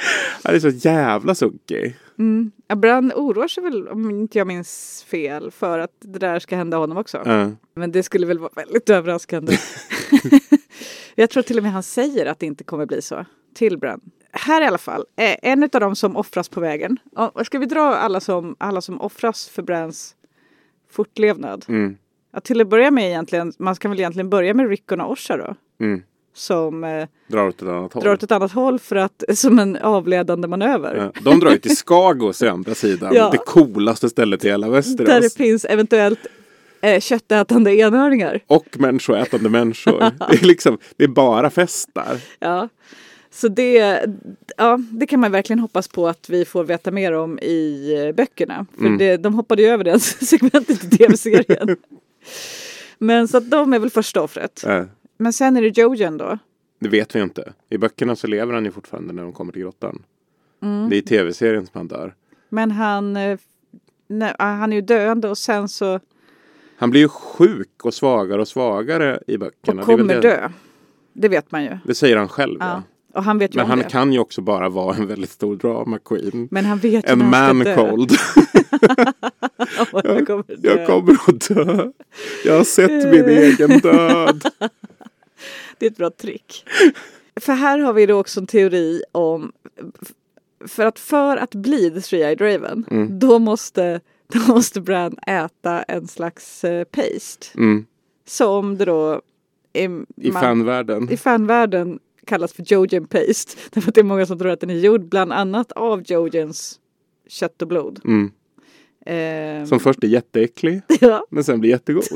Det är. Han är så jävla sunkig. Mm. Ja, Bran oroar sig väl, om inte jag minns fel, för att det där ska hända honom också. Ja. Men det skulle väl vara väldigt överraskande. jag tror till och med han säger att det inte kommer bli så till Bran. Här i alla fall, är en av dem som offras på vägen. Ska vi dra alla som, alla som offras för Brans fortlevnad? Mm. Ja, till att börja med egentligen, man ska väl egentligen börja med Rickon och Orsa då. Mm. Som eh, Drar åt ett annat håll. drar åt ett annat håll för att, som en avledande manöver. Ja. De drar ju till Skagos i andra sidan. Ja. Det coolaste stället i hela Där Västerås. det finns eventuellt eh, köttätande enhörningar. Och människoätande människor. Det är liksom, det är bara fest där. Ja. Så det, ja, det kan man verkligen hoppas på att vi får veta mer om i eh, böckerna. För Mm. det, de hoppade ju över det segmentet i tv-serien. Men så att de är väl första offret. Eh, Men sen är det Jojen då. Det vet vi inte. I böckerna så lever han ju fortfarande när de kommer till grottan. Mm. Det är i tv-serien som han dör. Men han, eh, nej, ah, han är ju döende och sen så Han blir ju sjuk och svagare och svagare i böckerna. och Det kommer det, dö. Det vet man ju. Det säger han själv. Ja. Ja. Och han vet ju Men han det. kan ju också bara vara en väldigt stor drama queen. Men han vet ju En man cold. Och han kommer dö. Jag kommer att dö. Jag har sett min egen död. Det är ett bra trick. För här har vi då också en teori om för att för att bli The Three-Eyed Raven Mm. då, måste, då måste Bran äta en slags eh, paste. Mm. Som det då i, I man- fanvärlden. i fanvärlden kallas för Jojen paste. Därför att det är många som tror att den är gjord bland annat av Jojens kött och blod. Mm. Ehm, Som först är jätteäcklig. ja, Men sen blir jättegod.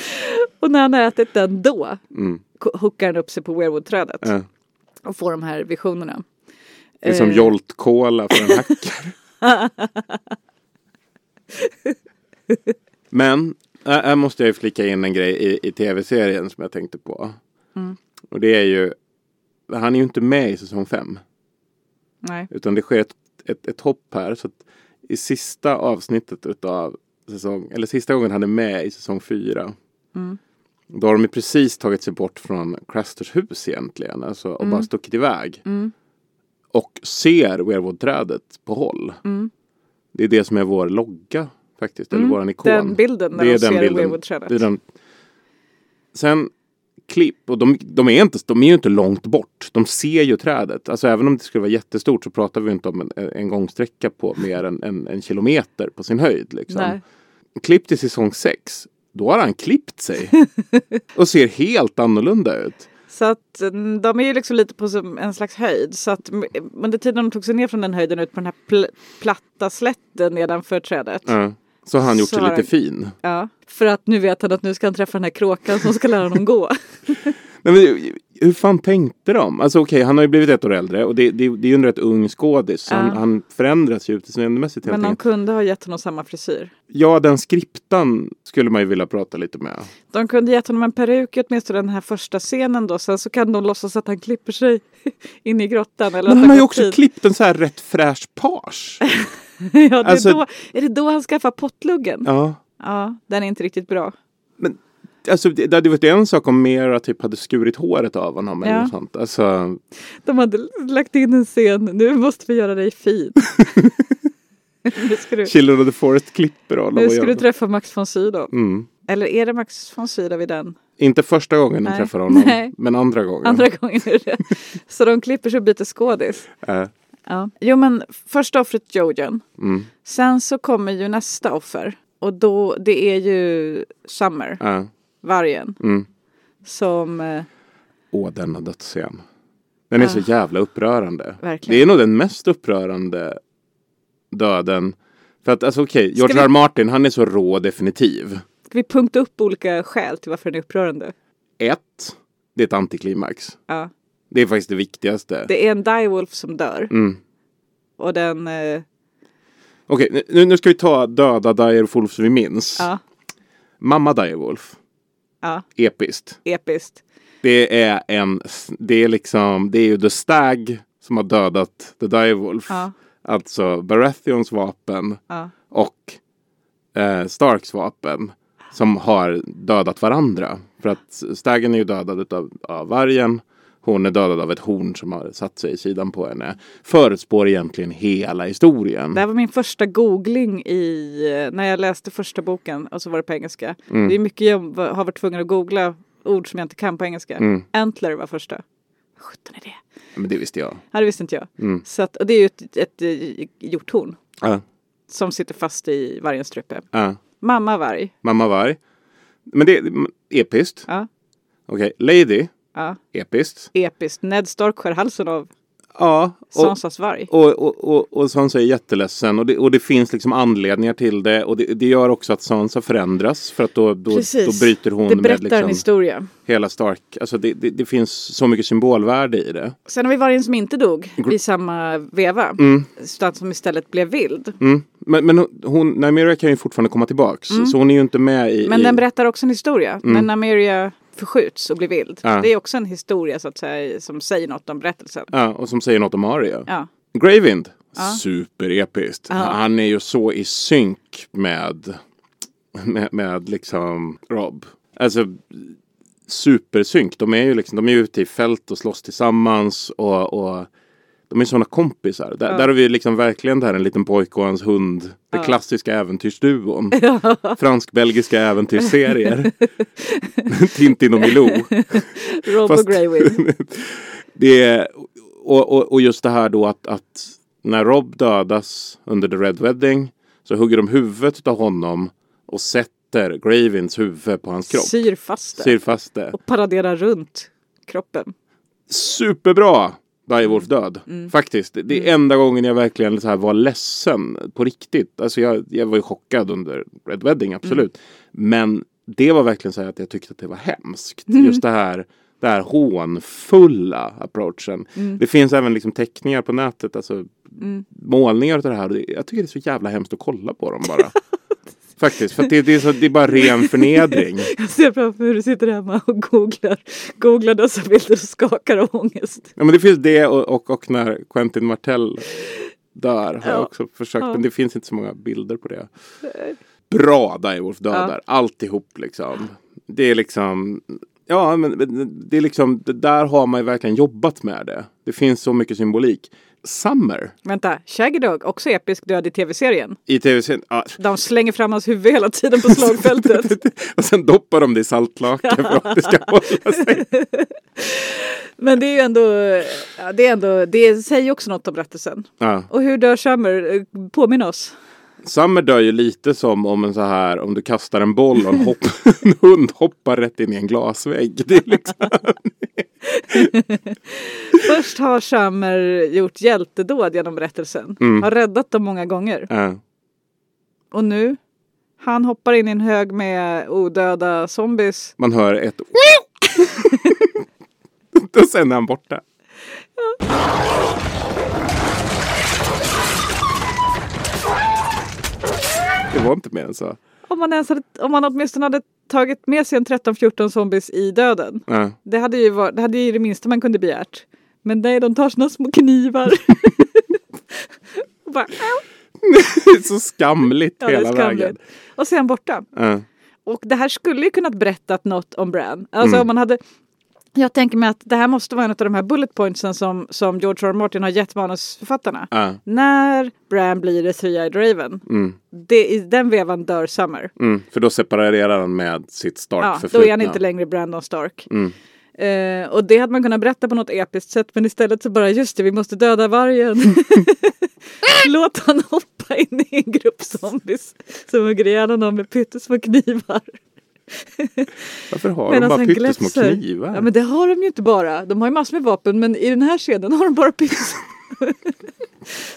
Och när han har ätit den då Mm. hookar han upp sig på weirwood-trädet. Ja. och får de här visionerna. Det är som Eh, Jolt-cola för en hackare. Men här måste jag ju flika in en grej i, i tv-serien som jag tänkte på. Mm. Och det är ju, han är ju inte med i säsong fem. Nej. Utan det sker ett, ett, ett hopp här. Så I sista avsnittet utav säsong, eller sista gången han är med i säsong fyra. Mm. Då har de ju precis tagit sig bort från Crasters hus egentligen. Alltså, och bara stuckit iväg. Mm. Och ser Weirwood-trädet på håll. Mm. Det är det som är vår logga faktiskt. Eller Mm, våran ikon. Den bilden när det är de den ser weirwood-trädet. Sen klipp och de, de, är inte, de är ju inte långt bort. De ser ju trädet. Alltså även om det skulle vara jättestort så pratar vi inte om en, en gångsträcka på mer än en, en kilometer på sin höjd. Liksom. Nej. Klipp till säsong 6. Då har han klippt sig. och ser helt annorlunda ut. Så att mm, de är ju liksom lite på en slags höjd. Så att under tiden de tog sig ner från den höjden ut på den här pl- platta slätten nedanför trädet. Ja. Så har han gjort sig lite han- fin. Ja, för att nu vet han att nu ska han träffa den här kråkan som ska lära honom gå. Nej, men, hur fan tänkte de? Alltså okej, han har ju blivit ett år äldre och det, det, det är ju en rätt ung skådis. Ja. Han, han förändras ju utseendemässigt Men de kunde ha gett honom samma frisyr. Ja, den skriptan skulle man ju vilja prata lite med. De kunde gett honom en peruk åtminstone den här första scenen då. Sen så kan de låtsas att han klipper sig in i grottan. Eller Men att han har ju också dit. klippt en så här rätt fräsch page. ja, det är, alltså- då, är det då han skaffar pottluggen? Ja. Ja. den är inte riktigt bra. Alltså det, det hade varit en sak om Mera typ hade skurit håret av honom eller Ja. något sånt. Alltså, De hade lagt in en scen. Nu måste vi göra dig fin. du, Children of the Forest klipper honom. nu ska du träffa Max von Sydow. mm. Eller är det Max von Sydow vid den? Inte första gången Nej. träffar honom, Nej. men andra gången. Andra gången är det Så de klipper sig och byter skådis. Eh, Ja. Jo men första offret Jojen. mm. Sen så kommer ju nästa offer. Och då, det är ju Summer, eh, vargen. mm. Som, eh, Åh, denna dödsscen. Den är så Ah. jävla upprörande. Verkligen. Det är nog den mest upprörande döden. För att alltså okej, George vi- R. R. Martin han är så rå definitiv. ska vi punkta upp olika skäl till varför den är upprörande? Ett, det är ett antiklimax. Ja. Det är faktiskt det viktigaste. Det är en direwolf som dör. Mm. Och den... Eh, Okej, nu, nu ska vi ta döda Direwolves vi minns. ja, Mamma Direwolf. Ja, Episkt. episkt. Det är en, det är liksom, det är ju The Stag som har dödat The Direwolf. Ja, Alltså Baratheons vapen ja. och eh, Starks vapen. Som har dödat varandra. För att Stagen är ju dödad utav, av vargen. Hon är dödad av ett horn som har satt sig i sidan på henne. Förutspår egentligen hela historien. Det här var min första googling i, när jag läste första boken och så var det på engelska. Mm. Det är mycket jag har varit tvungen att googla ord som jag inte kan på engelska. Mm. Antler var första. Vad sjutton är det? Men det visste jag. Ja, det visste inte jag. Mm. Så att, och det är ju ett, ett, eh, hjorthorn Ja, som sitter fast i vargens strupe. ja. Mamma varg. Mamma varg. Men det är episkt. Ja, Okej, Lady. Ja. Episkt. Episkt. Ned Stark skär halsen av Ja. Och, Sansas varg. och, och, och, och Sansa är jätteledsen och det, och det finns liksom anledningar till det och det, det gör också att Sansa förändras för att då, då, då Precis. bryter hon Det med berättar en liksom historia. hela Stark. Alltså det, det, det finns så mycket symbolvärde i det. Sen har vi vargen som inte dog i samma veva. Utan som istället blev vild. Mm. Men, men hon, Nymeria kan ju fortfarande komma tillbaks så hon är ju inte med i... Mm. Men i, den berättar också en historia. När Nameria förskjuts och blir vild. Ja. Det är också en historia så att säga som säger något om berättelsen. Ja, och som säger något om Arya. Ja. Gravind. Ja. Superepiskt. Ja. Han är ju så i synk med, med, med liksom Rob. Alltså supersynk. De är ju liksom, de är ute i fält och slåss tillsammans och, och de är sådana kompisar. Där, Ja. där har vi liksom verkligen det här en liten pojke och hans hund. Det Ja. klassiska äventyrsduon. Fransk-belgiska äventyrsserier. Tintin och Milou. Rob Fast- och Greywind. Det är, och, och, och just det här då att, att när Rob dödas under The Red Wedding så hugger de huvudet av honom och sätter Gravinds huvud på hans kropp. Syr fast det. Syr fast det. Och paraderar runt kroppen. Superbra Direwolf död. Mm. Faktiskt. Det- är enda gången jag verkligen så här var ledsen på riktigt. Alltså jag, jag var ju chockad under Red Wedding, absolut. Mm. Men det var verkligen så att jag tyckte att det var hemskt. Mm. Just det här, det här hånfulla approachen. Mm. Det finns även liksom teckningar på nätet, alltså målningar av det här. Jag tycker det är så jävla hemskt att kolla på dem bara. Faktiskt, för att det, det, är så, det är bara ren förnedring. Jag ser framför mig hur du sitter hemma och googlar, googlar dessa bilder och skakar av ångest. Ja, men det finns det och, och, och när Quentin Martell dör har jag Ja. också försökt. Ja. Men det finns inte så många bilder på det. Bra Direwolf dödar. Ja. Alltihop liksom. Det är liksom. Ja, men men det är liksom. Det där har man ju verkligen jobbat med det. Det finns så mycket symbolik. Summer Vänta, Shaggy Dog, också episk död i tv-serien. i tv-serien. Ja. De slänger fram hans huvud hela tiden på slagfältet. och sen doppar de det i saltlake för att det ska hålla sig. Men det är ju ändå, ja, det är ändå, det säger också något om berättelsen. Ja. Och hur dör Summer? Eh, Påminn oss. Summer dör ju lite som om en så här om du kastar en boll och en, hopp, en hund hoppar rätt in i en glasvägg. Det är liksom, Först har Summer gjort hjältedåd genom berättelsen. Mm. Har räddat dem många gånger. ja. Och nu? Han hoppar in i en hög med odöda zombies. Man hör ett Och sen är han borta. Det var inte mer än så. Om man, ens hade, om man åtminstone hade tagit med sig en 13-14 zombies i döden. Ja. Det hade ju varit, det hade ju det minsta man kunde begärt. Men nej, de tar sina små knivar. bara, Det är så skamligt ja, hela skamligt. vägen. Och sen borta. Ja. Och det här skulle ju kunnat berättat något om Bran. Alltså Mm. om man hade jag tänker mig att det här måste vara en av de här bullet pointsen som, som George R. R. Martin har gett manusförfattarna. Ja. När Bran blir The Three-Eyed Raven, Mm. det, i den vevan dör Summer. Mm. För då separerar han med sitt Ja, Stark då är han inte längre Brandon Stark. Mm. Eh, och det hade man kunnat berätta på något episkt sätt men istället så bara just det, vi måste döda vargen. Låt han hoppa in i en grupp zombies som hugger ihjäl honom med pyttesmå knivar. Varför har Medan de bara han pyttesmå knivar? Ja men det har de ju inte bara. De har ju massor med vapen men i den här scenen har de bara pyttesmå.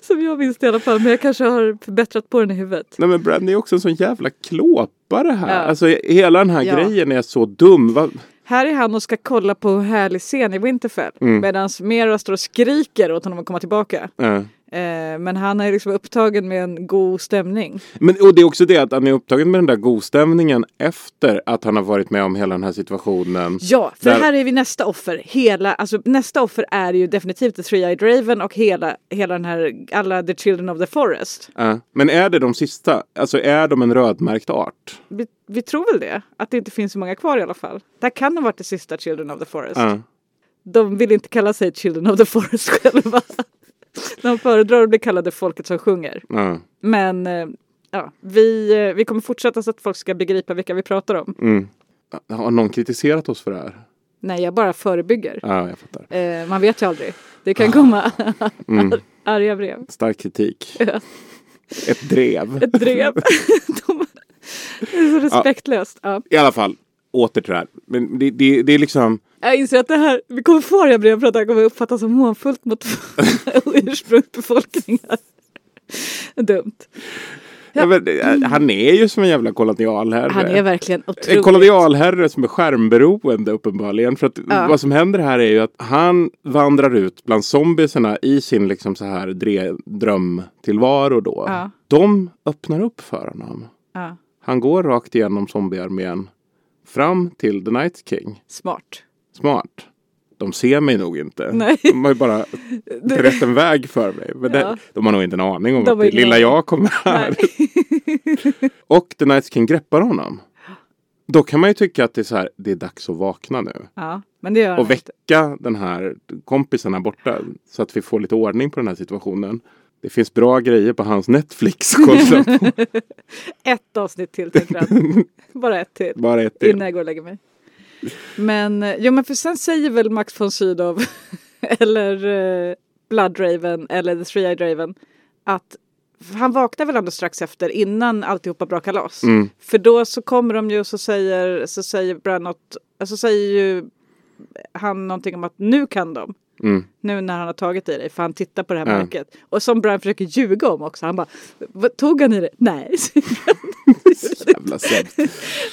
som jag minns det i alla fall men jag kanske har förbättrat på den i huvudet. Nej men Brandon är också en sån jävla klåpare här. Ja. Alltså hela den här Ja. grejen är så dum. Va? Här är han och ska kolla på en härlig scen i Winterfell. Mm. Medan Mera står och skriker åt honom att komma tillbaka. Eh, men han är liksom upptagen med en god stämning. Men, och det är också det att han är upptagen med den där godstämningen efter att han har varit med om hela den här situationen. Ja, för Där- här är vi nästa offer. Hela, alltså, nästa offer är ju definitivt The Three-Eyed Raven och hela, hela den här, alla The Children of the Forest. Ja. men är det de sista? Alltså är de en rödmärkt art? Vi, tror väl det, att det inte finns så många kvar i alla fall. Det här kan ha varit det sista Children of the Forest. Ja. De vill inte kalla sig Children of the Forest själva. De föredrar att bli kallade folket som sjunger. Ja. Men eh, ja, vi, eh, vi kommer fortsätta så att folk ska begripa vilka vi pratar om. Mm. Har någon kritiserat oss för det här? Nej, jag bara förebygger. Ja, jag. Eh, man vet ju aldrig. Det kan komma Mm. arga brev. Stark kritik. Ett drev. Ett drev. De, det är så respektlöst. Ja. I alla fall, åter till det här. Men det, det, det är liksom... Jag inser att det här, vi kommer få arga brev för att det här kommer uppfattas som hånfullt mot ursprungsbefolkningar. Dumt. Ja. men, eh, han är ju som en jävla kolonialherre. Han är verkligen En otroligt. kolonialherre som är skärmberoende uppenbarligen. För att Ja. vad som händer här är ju att han vandrar ut bland zombiesarna i sin liksom så här drömtillvaro då. Ja. De öppnar upp för honom. Han går rakt igenom zombiearmén fram till The Night King. smart. Smart. De ser mig nog inte. Nej. De har ju bara berättat en väg för mig. Men det, Ja. de har nog inte en aning om De att det lilla jag kommer här. Och The Night King greppar honom. Då kan man ju tycka att det är så här, det är dags att vakna nu. Ja, men det gör Och inte. väcka den här kompisen här borta. Så att vi får lite ordning på den här situationen. Det finns bra grejer på hans Netflix. Kolla på. Ett avsnitt till tänker han. Bara ett till. Bara ett till. Innan jag går och lägger mig. Men, eh, jo men för sen säger väl Max von Sydow eller eh, Blood Raven eller The Three-Eyed Raven att han vaknar väl ändå strax efter innan alltihopa brakar loss. Mm. För då så kommer de ju och så säger, så säger Bran något, så säger ju han någonting om att nu kan de. Mm. Nu när han har tagit i dig, för han tittar på det här Ja. märket. Och som Brian försöker ljuga om också. Han bara, "Vad, tog han i det? Nej. Jävla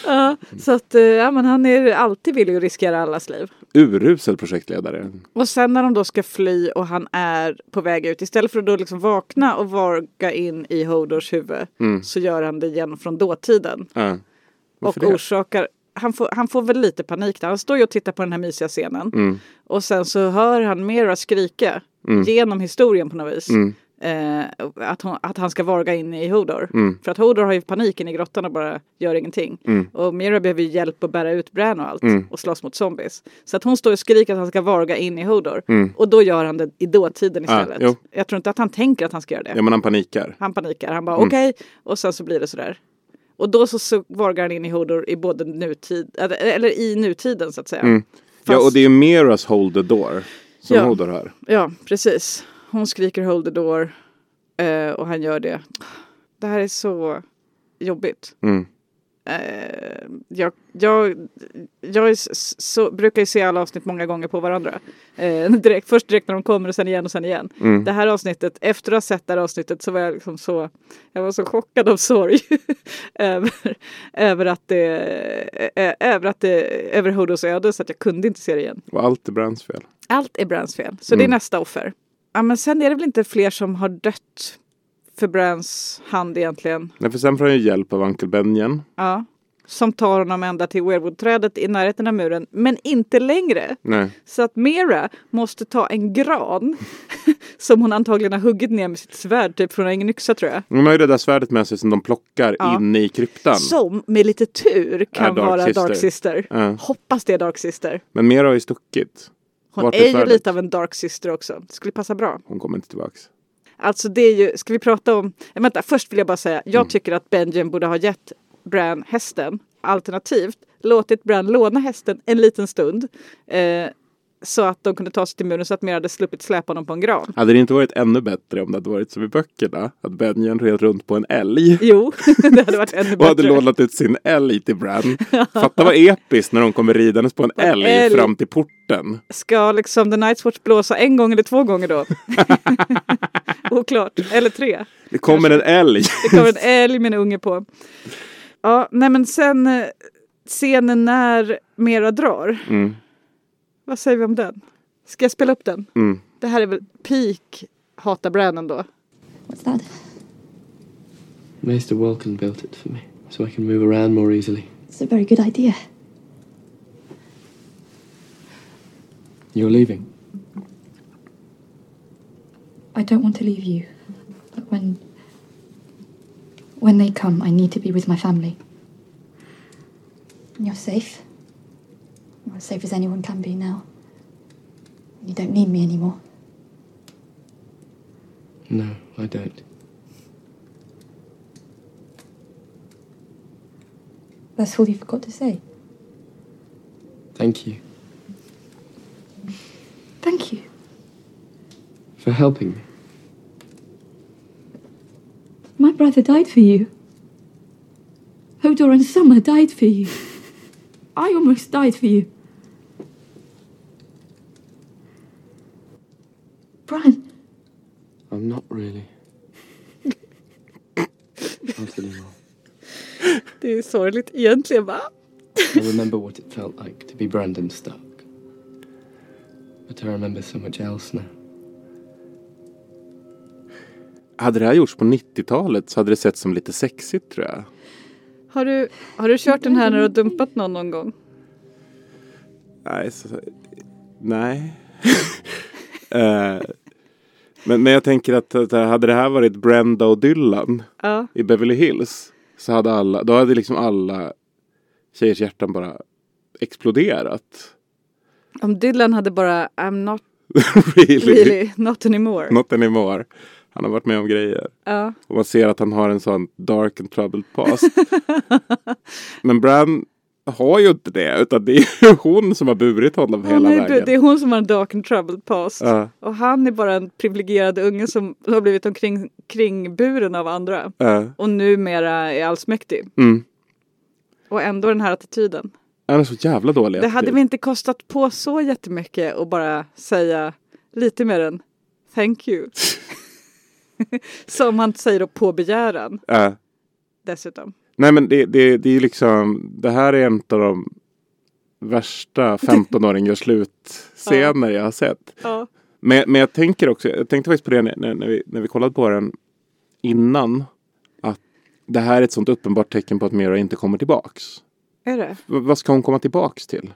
ja, så att eh, ja, men han är alltid villig att riskera allas liv. Urusel projektledare. Och sen när de då ska fly och han är på väg ut, istället för att då liksom vakna och varga in i Hodors huvud, Mm. så gör han det igen från dåtiden. Ja. Och det? orsakar, han får, han får väl lite panik där. Han står ju och tittar på den här mysiga scenen. Mm. Och sen så hör han Mera skrika genom historien på något vis. Mm. Eh, att, hon, att han ska varga in i Hodor. Mm. För att Hodor har ju paniken i grottan och bara gör ingenting. Mm. Och Mira behöver ju hjälp att bära ut Bran och allt. Mm. Och slåss mot zombies. Så att hon står och skriker att han ska varga in i Hodor. Mm. Och då gör han det i dåtiden Ja, istället. jo. Jag tror inte att han tänker att han ska göra det. Ja men han panikar. Han panikar. Han bara Mm. okej. Och sen så blir det sådär. Och då så, så vargar han in i Hodor i både nutid, eller, i nutiden så att säga. Mm. Ja Fast- och det är Miras Hold the Door. Som Ja. Hodor har. Ja, precis. Hon skriker hold the door eh, och han gör det. Det här är så jobbigt. Mm. Eh, jag jag, jag så, brukar ju se alla avsnitt många gånger på varandra. Eh, direkt, först direkt när de kommer och sen igen och sen igen. Mm. Det här avsnittet, efter att ha sett det här avsnittet så var jag liksom så, jag var så chockad av sorg över, över att det, eh, över att det, över Hodos öde så att jag kunde inte se det igen. Och allt är Brands fel. Allt är Brans fel. Så det är Mm. nästa offer. Ja, men sen är det väl inte fler som har dött för Brans hand egentligen. Nej, för sen får han ju hjälp av Uncle Benjen. Ja. Som tar honom ända till Weirwood-trädet i närheten av muren. Men inte längre. Nej. Så att Mera måste ta en gran. som hon antagligen har huggit ner med sitt svärd. Typ från en yxa tror jag. De har ju det där svärdet med sig som de plockar Ja. inne i kryptan. Som med lite tur kan Dark vara Sister. Dark Sister. Ja. Hoppas det är Dark Sister. Men Mera har ju stuckit. Hon Vart är är ju lite av en Dark Sister också. Det skulle passa bra. Hon kommer inte tillbaks. Alltså det är ju, ska vi prata om, äh, vänta först vill jag bara säga, jag Mm. tycker att Benjamin borde ha gett Bran hästen, alternativt låtit Bran låna hästen en liten stund. Eh, så att de kunde ta sig till muren så att Mera hade sluppit släpa honom på en gran. Hade det inte varit ännu bättre om det hade varit som i böckerna? Att Benjen red runt på en älg. Jo, det hade varit ännu Och hade bättre. lånat ut sin älg till Bran. Fatta vad episkt när de kommer ridandes på en älg, älg. fram till porten. Ska liksom The Night's Watch blåsa en gång eller två gånger då? Oklart. Eller tre. Det kommer en älg. Det kommer en älg med en unge på. Ja, nej men sen eh, scenen när Mera drar. Mm. Vad säger vi om den? Ska jag spela upp den? Mm. Det här är väl peak hatar Bran ändå. What's that? Maester Welkin built it for me, so I can move around more easily. It's a very good idea. You're leaving. I don't want to leave you. But when when they come, I need to be with my family. You're safe. You're as safe as anyone can be now. You don't need me anymore. No, I don't. That's all you forgot to say. Thank you Thank you. for helping me. My brother died for you. Hodor and Summer died for you. I almost died for you. Bran, I'm not really. not anymore. Det är sorgligt egentligen va? I remember what it felt like to be Brandon Stark. But I remember so much else now. Hade det här gjorts på 90-talet så hade det sett som lite sexigt tror jag. Har du, har du kört den här när du har dumpat någon någon gång? Nej. Så, nej. Eh, men, men jag tänker att, att hade det här varit Brenda och Dylan Ja. i Beverly Hills så hade alla, då hade liksom alla tjejers hjärtan bara exploderat. Om Dylan hade bara I'm not really. really, not anymore. Not anymore. Han har varit med om grejer. Ja. Och man ser att han har en sån dark and troubled past. Men Bran har ju inte det. Utan det är hon som har burit honom Hon hela är, vägen. det är hon som har en dark and troubled past. Ja. Och han är bara en privilegierad unge som har blivit omkring kringburen av andra. Ja. Och numera är allsmäktig. Mm. Och ändå den här attityden. Han är så jävla dålig. Det hade vi inte kostat på så jättemycket att bara säga lite mer än thank you. Som han säger då på begäran Ja. dessutom. Nej men det, det, det är ju liksom. Det här är en av de värsta 15-åring gör slut-scener jag har sett. Ja. Men, men jag tänker också, jag tänkte faktiskt på det när, när, vi, när vi kollade på den innan. Att det här är ett sånt uppenbart tecken på att Mira inte kommer tillbaks. Är det? V- vad ska hon komma tillbaks till?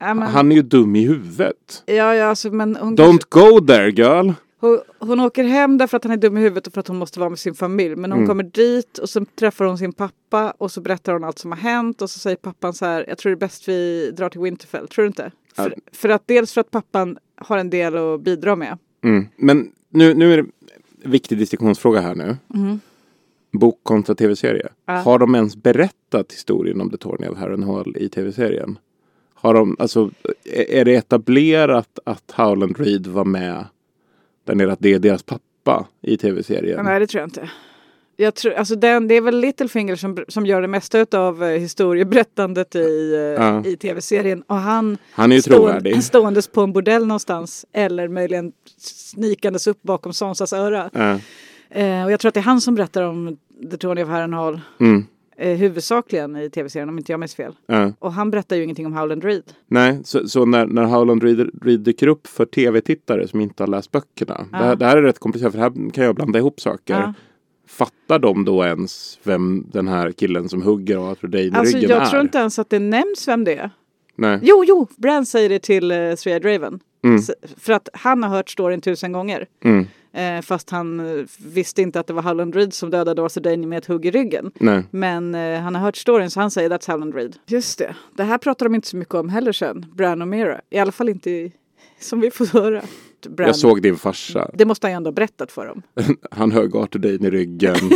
Ja, men, Han är ju dum i huvudet. ja, ja, alltså, men hon, Don't go there girl! Hon, hon åker hem därför att han är dum i huvudet och för att hon måste vara med sin familj. Men hon Mm. kommer dit och så träffar hon sin pappa och så berättar hon allt som har hänt och så säger pappan så här, jag tror det är bäst vi drar till Winterfell, tror du inte? För, för att dels för att pappan har en del att bidra med. Mm. Men nu, nu är det en viktig distinktionsfråga här nu. Bok kontra tv-serie. Mm. Ja. Har de ens berättat historien om The Tourney of Harrenhal i tv-serien? Har de, alltså, är är det etablerat att Howland Reed var med där nere, att det är deras pappa i tv-serien? Nej, det tror jag inte. Jag tror, alltså den, det är väl Littlefinger som, som gör det mesta av eh, historieberättandet i, eh, Ja. i tv-serien. Och han, Han är ju trovärdig. ståendes på en bordell någonstans eller möjligen snikandes upp bakom Sonsas öra. Ja. Eh, och jag tror att det är han som berättar om The Tourney of Harrenhal Mm. Eh, huvudsakligen i tv-serien om inte jag minns fel. Ja. Och han berättar ju ingenting om Howland Reed. Nej, så, så när, när Howland Reed, Reed dyker upp för tv-tittare som inte har läst böckerna. Det, här, det här är rätt komplicerat för här kan jag blanda ihop saker. Ja. Fattar de då ens vem den här killen som hugger Arthur Dane i Alltså ryggen jag är? tror inte ens att det nämns vem det är. Nej. Jo, jo, Bran säger det till uh, Svea Draven. Mm. För att han har hört storyn tusen gånger. Mm. Eh, fast han eh, visste inte att det var Howland Reed som dödade Arthur Dane med ett hugg i ryggen. Nej. Men eh, han har hört storyn så han säger that's Howland Reed. Just det. Det här pratar de inte så mycket om heller sen. Bran och Mira. I alla fall inte i, som vi får höra. Bran, Jag såg din farsa. Det måste han ju ändå ha berättat för dem. Han högg Arthur Dane i ryggen.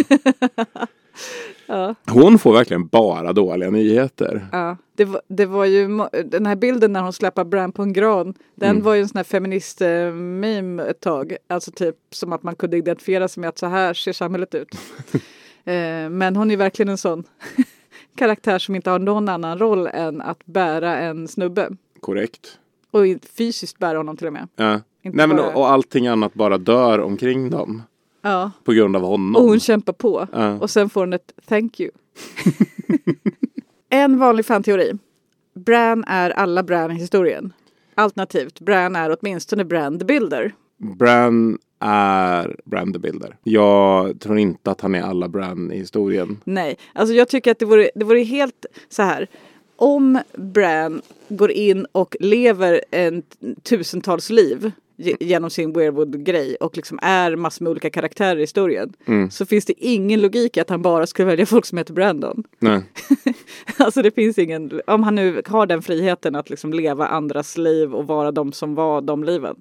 Ja. Hon får verkligen bara dåliga nyheter. Ja, det var, det var ju den här bilden när hon släpper Bran på en gran. Den Mm. var ju en sån här feminist-meme ett tag. Alltså typ som att man kunde identifiera sig med att så här ser samhället ut. eh, men hon är verkligen en sån karaktär som inte har någon annan roll än att bära en snubbe. Korrekt. Och fysiskt bära honom till och med. Ja. Inte Nej, men, bara- och allting annat bara dör omkring dem. Ja, På grund av honom. och hon kämpar på. Ja. Och sen får hon ett thank you. en vanlig fanteori. Bran är alla Bran i historien. Alternativt, Bran är åtminstone Bran the Builder. Bran är Brandebilder. Jag tror inte att han är alla Bran i historien. Nej, alltså jag tycker att det vore, det vore helt så här. Om Bran går in och lever en tusentals liv genom sin Weirwood-grej och liksom är massor med olika karaktärer i historien. Så finns det ingen logik i att han bara skulle välja folk som heter Brandon. Nej. alltså det finns ingen, om han nu har den friheten att liksom leva andras liv och vara de som var de liven.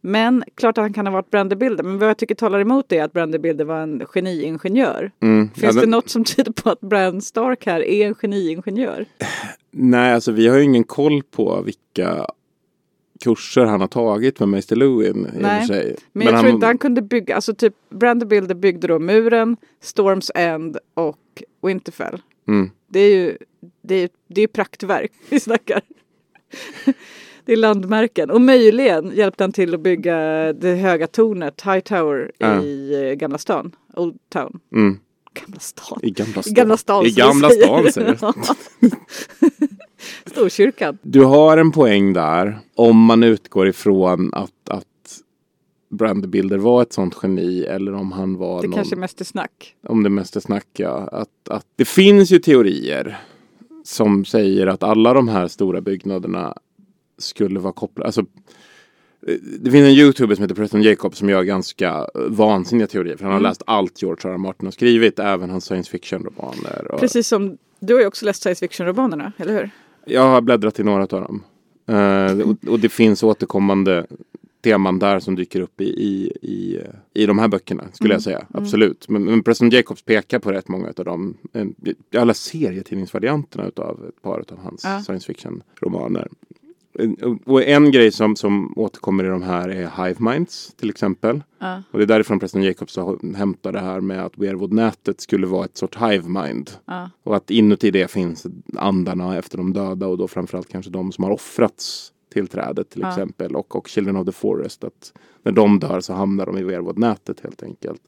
Men klart att han kan ha varit Brandebilder. Men vad jag tycker talar emot det är att Brandebilder var en geniingenjör. Mm. Finns Ja, det den- något som tyder på att Bran Stark här är en geniingenjör? Nej, alltså vi har ju ingen koll på vilka kurser han har tagit med Meister Lewin Nej, för sig. Men, jag tror inte han kunde bygga, alltså typ Brandebilder byggde då muren, Storms End och Winterfell. Mm. Det är ju det är, det är praktverk vi snackar. Det är landmärken. Och möjligen hjälpte han till att bygga det höga tornet, High Tower Ja. i eh, Gamla stan, Old Town. Mm. Gamla stan. I Gamla stan. I Gamla stan. I Gamla säger. stan säger. Storkyrkan. Du har en poäng där. Om man utgår ifrån att, att Brandebilder var ett sånt geni eller om han var Det någon, kanske mest är snack. om det mest är snack, ja. Att, att det finns ju teorier som säger att alla de här stora byggnaderna skulle vara kopplade. Alltså, det finns en youtuber som heter Preston Jacob som gör ganska vansinniga teorier. För han har läst allt George R. R. Martin har skrivit, även hans science fiction-romaner. Och Precis som du har ju också läst science fiction-romanerna, eller hur? Jag har bläddrat i några av dem. Eh, och, och det finns återkommande teman där som dyker upp i, i, i, i de här böckerna, skulle jag säga. Absolut. Men, men Preston Jacobs pekar på rätt många av dem. Läst serietidningsvarianterna utav ett par av hans Ja. science fiction-romaner. Och- en grej som, som återkommer i de här är Hive Minds till exempel. Ja. Och det är därifrån Preston Jacobs hämtar det här med att Weirwood-nätet skulle vara ett sorts Hive Mind. Ja. Och att inuti det finns andarna efter de döda och då framförallt kanske de som har offrats till trädet till Ja. exempel och, och Children of the Forest. Att när de dör så hamnar de i Weirwood-nätet helt enkelt.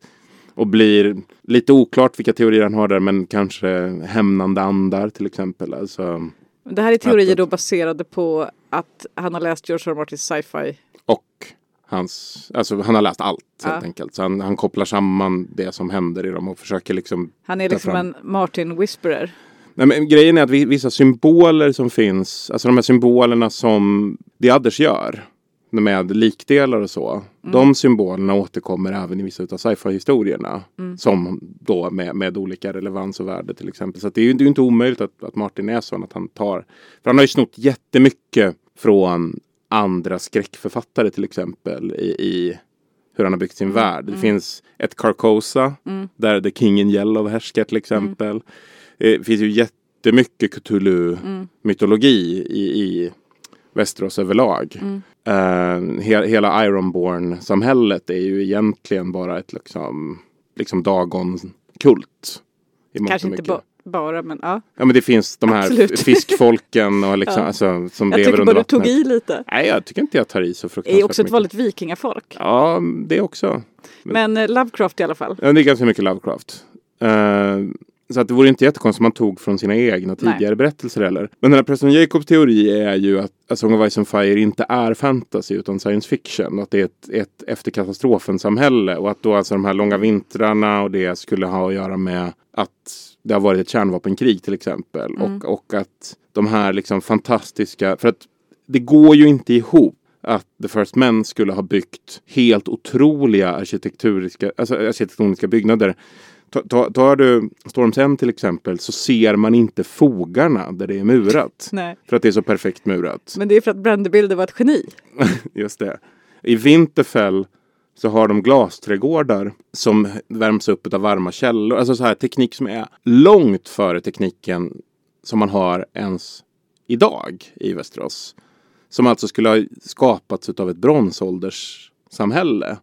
Och blir lite oklart vilka teorier han har där men kanske hämnande andar till exempel. Alltså, Det här är teorier då baserade på att han har läst George R. Martins sci-fi. och hans, alltså han har läst allt helt Ja. enkelt. Så han, han kopplar samman det som händer i dem och försöker liksom Han är liksom en Martin Whisperer. Nej, men grejen är att vi- vissa symboler som finns, alltså de här symbolerna som The Others gör med likdelar och så. De symbolerna återkommer även i vissa av sci-fi-historierna. Som då med, med olika relevans och värde till exempel. Så det är ju det är ju inte omöjligt att, att Martin är sån att han tar. För han har ju snott jättemycket från andra skräckförfattare till exempel i, i hur han har byggt sin värld. Det finns ett Carcosa där The King in Yellow härskar till exempel. Eh, Det finns ju jättemycket Cthulhu-mytologi i, i Västerås överlag. Eh, he, hela Ironborn-samhället är ju egentligen bara ett liksom, liksom Dagon-kult. Kanske inte mycket. ba- bara men ja. Ja men det finns de här Absolut. fiskfolken och liksom, Ja. alltså, som Jag lever tycker under bara du tog vattnet. i lite. Nej jag tycker inte jag tar i så Det fruktansvärt är också ett mycket. vanligt vikingafolk. Ja det också. Men eh, Lovecraft i alla fall. Ja, det är ganska mycket Lovecraft. Eh, så att det vore inte jättekonstigt om man tog från sina egna Nej. tidigare berättelser heller. Men den här Preston Jacobs teori är ju att A Song of Ice and Fire inte är fantasy utan science fiction. Att det är ett, ett efter katastrofen-samhälle. Och att då alltså de här långa vintrarna och det skulle ha att göra med att det har varit ett kärnvapenkrig till exempel. Och, och att de här liksom fantastiska, för att det går ju inte ihop att The First Men skulle ha byggt helt otroliga arkitekturiska, alltså arkitektoniska byggnader. Ta- ta- Tar du Storms End till exempel så ser man inte fogarna där det är murat. Nej. För att det är så perfekt murat. Men det är för att Brandebilder var ett geni. Just det. I Winterfell så har de glasträdgårdar som värms upp av varma källor. Alltså så här teknik som är långt före tekniken som man har ens idag i Västerås. Som alltså skulle ha skapats av ett bronsålderssamhälle.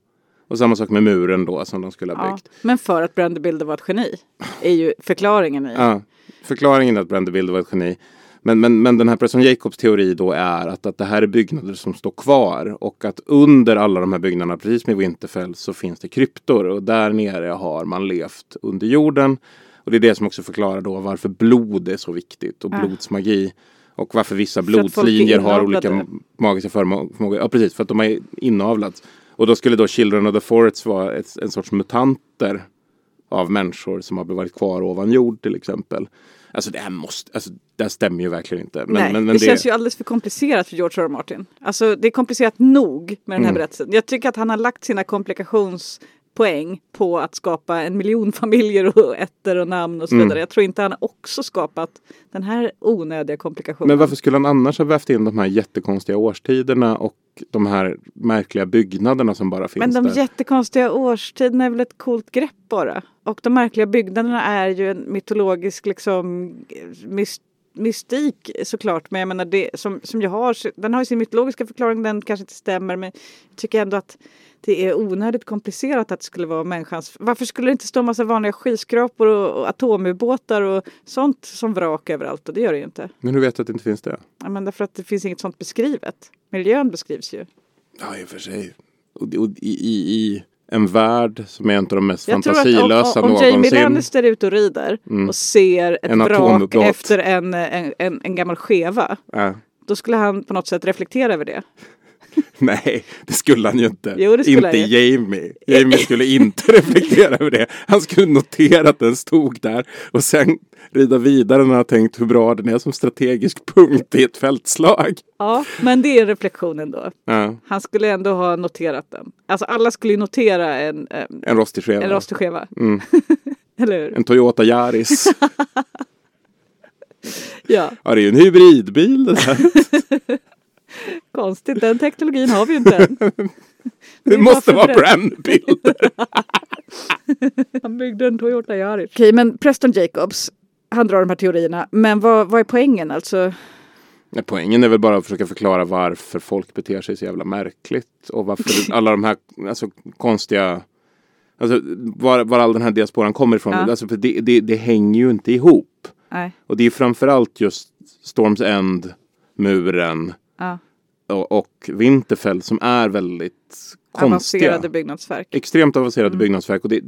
Och samma sak med muren då som de skulle ha Ja. byggt. Men för att Brandebilder var ett geni. Är ju förklaringen i. Ja, förklaringen att Brandebilder var ett geni. Men, men, men den här Preston Jacobs teori då är att, att det här är byggnader som står kvar och att under alla de här byggnaderna, precis som i Winterfell, så finns det kryptor och där nere har man levt under jorden. Och det är det som också förklarar då varför blod är så viktigt och Ja. blodsmagi. Och varför vissa blodslinjer har olika magiska förmågor. Ja, precis, för att de är inavlats. Och då skulle då Children of the Forest vara ett, en sorts mutanter av människor som har varit kvar ovan jord till exempel. Alltså det här måste, alltså det här stämmer ju verkligen inte. Men, Nej, men, men det, känns ju alldeles för komplicerat för George R. R. Martin. Alltså det är komplicerat nog med den här Mm. berättelsen. Jag tycker att han har lagt sina komplikationspoäng på att skapa en miljon familjer och ätter och namn och så Mm. vidare. Jag tror inte han också skapat den här onödiga komplikationen. Men varför skulle han annars ha vävt in de här jättekonstiga årstiderna och de här märkliga byggnaderna som bara finns Men de där? jättekonstiga årstiderna är väl ett coolt grepp bara. Och de märkliga byggnaderna är ju en mytologisk liksom mys- mystik såklart. Men jag menar det som, som jag har, den har ju sin mytologiska förklaring, den kanske inte stämmer. Men jag tycker ändå att det är onödigt komplicerat att det skulle vara människans... Varför skulle det inte stå massa vanliga skyskrapor och, och atomubåtar och sånt som vrak överallt? Och det gör det ju inte. Men hur vet du att det inte finns det? Ja, men därför att det finns inget sånt beskrivet. Miljön beskrivs ju. Ja, i och för sig. Och, och i, i, I en värld som är en av de mest Jag tror att fantasilösa om, om, om Jamie någonsin. Lannister är ute och rider Mm. och ser ett En vrak efter en, en, en, en gammal skeva. Ja. Då skulle han på något sätt reflektera över det. Nej, det skulle han ju inte. Jo, inte. Jamie. Jamie skulle inte reflektera över det. Han skulle notera att den stod där och sen rida vidare när han tänkt hur bra den är som strategisk punkt i ett fältslag. Ja, men det är reflektionen då. Ja, Han skulle ändå ha noterat den. Alltså alla skulle ju notera en, eh, en rostig skeva. en rostig skeva. Mm. Eller hur? En Toyota Yaris. Ja, Ja, det är ju en hybridbil det där. Konstigt. Den teknologin har vi ju inte än. Det måste vara brandbilder. Han byggde en Toyota Yaris. Okej, men Preston Jacobs, han drar de här teorierna. Men vad, vad är poängen alltså? Nej, poängen är väl bara att försöka förklara varför folk beter sig så jävla märkligt och varför alla de här alltså, konstiga Alltså var, var all den här diasporan kommer ifrån. Ja. Alltså, för det, det, det hänger ju inte ihop. Nej. Och det är framförallt just Storms End, muren Ja. Och, Winterfell som är väldigt konstiga. Avancerade byggnadsverk. Extremt avancerade byggnadsverk. Och det,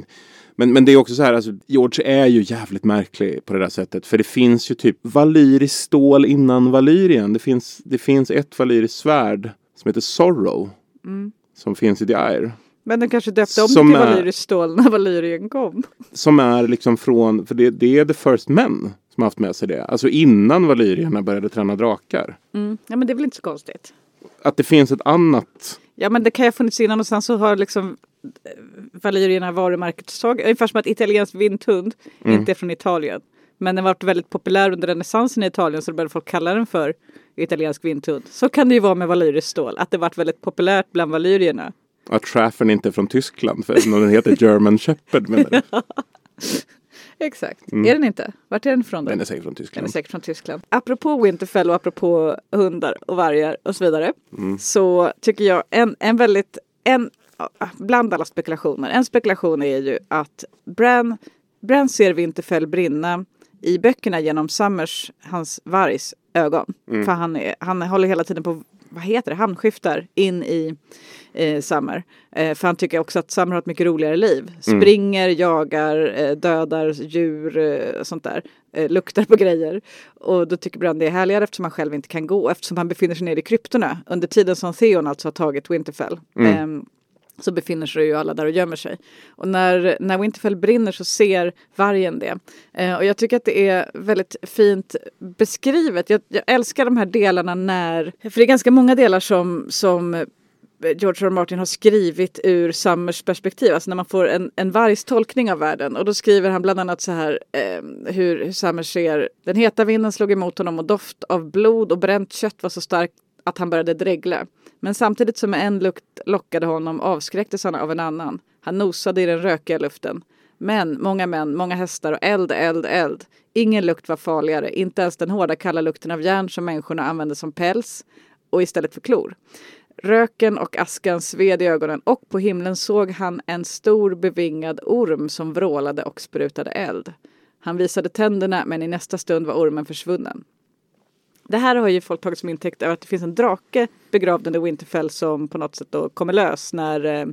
men, men det är också så här, alltså, George är ju jävligt märklig på det där sättet. För det finns ju typ valyriskt stål innan Valyrien. Det finns, det finns ett valyriskt svärd som heter Sorrow. Som finns i The Ire. Men den kanske döpte om Som till är- Valyrisk stål när Valyrien kom. Som är liksom från, för det, det är The First Men som har haft med sig det. Alltså innan valyrierna började träna drakar. Mm. Ja men det är väl inte så konstigt. Att det finns ett annat. Ja men det kan ju ha funnits innan och sen så har liksom eh, Valyrierna varumärkestag. Ungefär som att italiensk vindhund Mm. inte är från Italien. Men den var väldigt populär under renässansen i Italien så då började folk kalla den för italiensk vindhund. Så kan det ju vara med valyriskt stål. Att det varit väldigt populärt bland valyrierna. Att Traffern inte är från Tyskland. För den heter German Shepherd menar du? Exakt. Är den inte? Vart är den ifrån? Mm. Den är säkert från Den är Tyskland. säkert från Tyskland. Apropå Winterfell och apropå hundar och vargar och så vidare. Mm. Så tycker jag en, en väldigt, en, bland alla spekulationer, en spekulation är ju att Bran, Bran ser Winterfell brinna i böckerna genom Summers, hans vargs ögon. Mm. För han, är, han håller hela tiden på, vad heter det, hamnskiftar in i eh, Summer. Eh, för han tycker också att Summer har ett mycket roligare liv. Mm. Springer, jagar, eh, dödar djur eh, och sånt där. Eh, luktar på grejer. Och då tycker Bran det är härligare eftersom han själv inte kan gå. Eftersom han befinner sig nere i kryptorna. Under tiden som Theon alltså har tagit Winterfell. Ehm, så befinner sig ju alla där och gömmer sig. Och när, när Winterfell brinner så ser vargen det. Eh, och jag tycker att det är väldigt fint beskrivet. Jag, jag älskar de här delarna när, för det är ganska många delar som, som George R. R. Martin har skrivit ur Summers perspektiv, alltså när man får en, en vargs tolkning av världen. Och då skriver han bland annat så här eh, hur, hur Summers ser, den heta vinden slog emot honom och doft av blod och bränt kött var så starkt att han började dregla. Men samtidigt som en lukt lockade honom avskräcktes han av en annan. Han nosade i den rökiga luften. Men, många män, många hästar och eld, eld, eld. Ingen lukt var farligare, inte ens den hårda kalla lukten av järn som människorna använde som päls och istället för klor. Röken och askan sved i ögonen och på himlen såg han en stor bevingad orm som vrålade och sprutade eld. Han visade tänderna men i nästa stund var ormen försvunnen. Det här har ju folk tagit som intäkt över att det finns en drake begravd under Winterfell som på något sätt då kommer lös när, eh,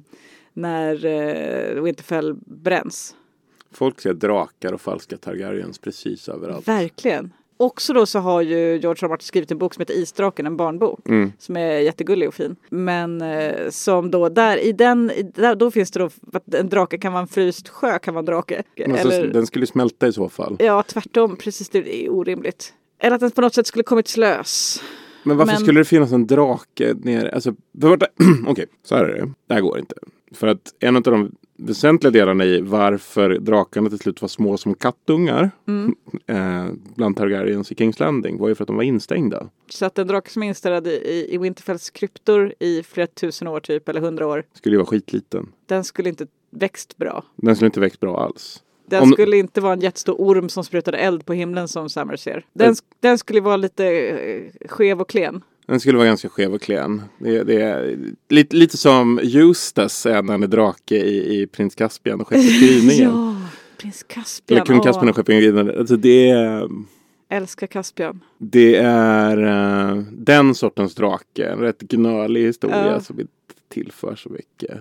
när eh, Winterfell bränns. Folk ser drakar och falska Targaryens precis överallt. Verkligen. Också då så har ju George R. Martin skrivit en bok som heter Isdraken, en barnbok. Mm. Som är jättegullig och fin. Men eh, som då där i den, i, där, då finns det då att en drake kan vara en fryst sjö kan vara en drake. Alltså, Eller, Den skulle smälta i så fall. ja tvärtom, precis det är orimligt. Eller att den på något sätt skulle kommit slös. Men varför Men- skulle det finnas en drake nere? Alltså, Okej, så här är det. Det här går inte. För att en av de väsentliga delarna i varför drakarna till slut var små som kattungar Mm. eh, bland Targaryens i Kings Landing var ju för att de var instängda. Så att en drake som är inställad i, i, Winterfells kryptor i flera tusen år typ, eller hundra år, Skulle ju vara skitliten. den skulle inte växt bra. Den skulle inte växt bra alls. Den Om- skulle inte vara en jättestor orm som sprutade eld på himlen som Summer ser. Den, den skulle vara lite eh, skev och klen. Den skulle vara ganska skev och klen. Det, det är lite, lite som Eustace är när han är drake i, i Prins Caspian och Skeppet Gryningen. Ja, prins Caspian. Eller Kung Caspian och Skeppet Gryningen. Alltså det är... älskar Caspian. Det är eh, den sortens drake. En rätt gnölig historia Ja. som inte tillför så mycket.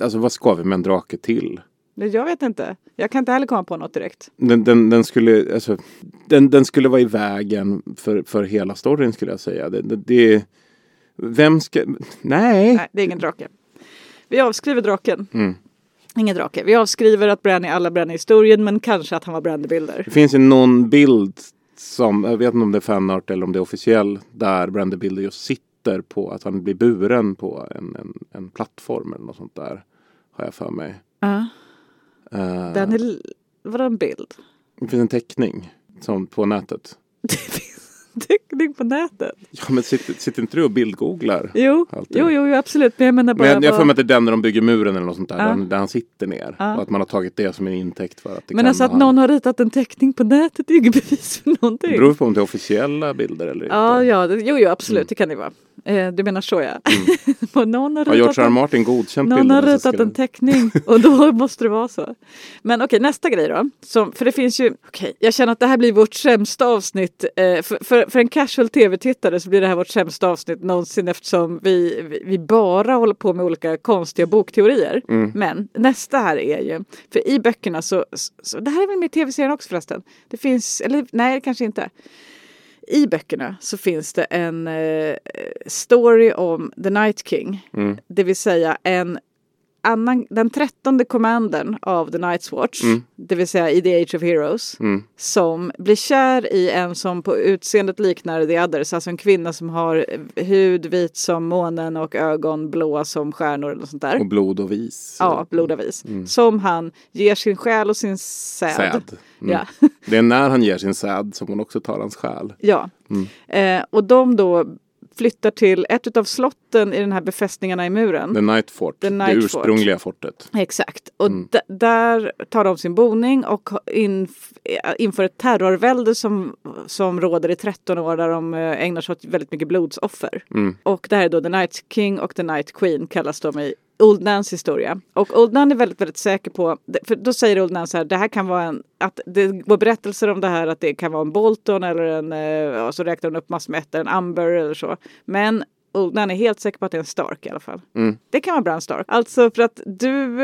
Alltså vad ska vi med en drake till? Jag vet inte. Jag kan inte heller komma på något direkt. Den, den, den, skulle, alltså, den, den skulle vara i vägen för, för hela storyn skulle jag säga. Det, det, det, vem ska... Nej. Nej, det är ingen drake. Vi avskriver draken. Mm. Ingen drake. Vi avskriver att Bran är alla Bran i historien men kanske att han var Brandybilder. Det finns ju någon bild som, jag vet inte om det är fanart eller om det är officiell, där Brandy Bilder just sitter på att han blir buren på en, en, en plattform eller något sånt där. Har jag för mig. Ja. Eh, Den är... l- Vadå en bild? Det finns en teckning som, på nätet. Det finns teckning på nätet. Ja men sitter, sitter inte du och bildgooglar? Jo, Alltid. jo, jo, absolut. Men jag menar bara... Men jag, får vad- mig att det är den när de bygger muren eller något sånt där. Ja. Där, han- han sitter ner. Ja. Och att man har tagit det som en intäkt för att det men alltså att vara någon har ritat en teckning på nätet är ju inget bevis för någonting. Det beror på om det är officiella bilder eller inte. Ja, ja, det, jo, jo, absolut, Mm. det kan det vara. Eh, du menar så ja. Och någon har Har George R. Martin godkänt någon har ritat en teckning och då måste det vara så. Men okej, nästa grej då. Som, för det finns ju, okej, jag känner att det här blir vårt sämsta avsnitt. Eh, för, för, för en casual tv-tittare så blir det här vårt sämsta avsnitt någonsin eftersom vi, vi, vi bara håller på med olika konstiga bokteorier. Mm. Men nästa här är ju, för i böckerna så, så det här är väl med i tv-serien också förresten. Det finns, eller nej kanske inte. I böckerna så finns det en eh, story om The Night King. Mm. Det vill säga en annan, den trettonde commandern av The Night's Watch. Mm. Det vill säga i The Age of Heroes. Mm. Som blir kär i en som på utseendet liknar The Others. Alltså en kvinna som har hud vit som månen och ögon blåa som stjärnor eller sånt där. Och blod och vis. Ja, blod och vis. Som han ger sin själ och sin säd. Säd. Mm. Ja. Det är när han ger sin säd som hon också tar hans själ. Ja. Mm. Eh, och de då flyttar till ett av slotten i den här befästningarna i muren. The Night Fort. The det Night Fort. ursprungliga fortet. Exakt. Och Mm. där tar de sin boning och inf- inför ett terrorvälde som, som råder i 13 år där de eh, ägnar sig åt väldigt mycket blodsoffer. Mm. Och det här är då The Night King och The Night Queen kallas de i Old Nans historia. Och Old Nan är väldigt, väldigt säker på, för då säger Old Nan så här, det här kan vara en, att det går berättelser om det här att det kan vara en Bolton eller en, eh, och så räknar hon upp massor med ettor, en Amber eller så. Men Old Nan är helt säker på att det är en Stark i alla fall. Mm. Det kan vara Bran Stark. Alltså för att du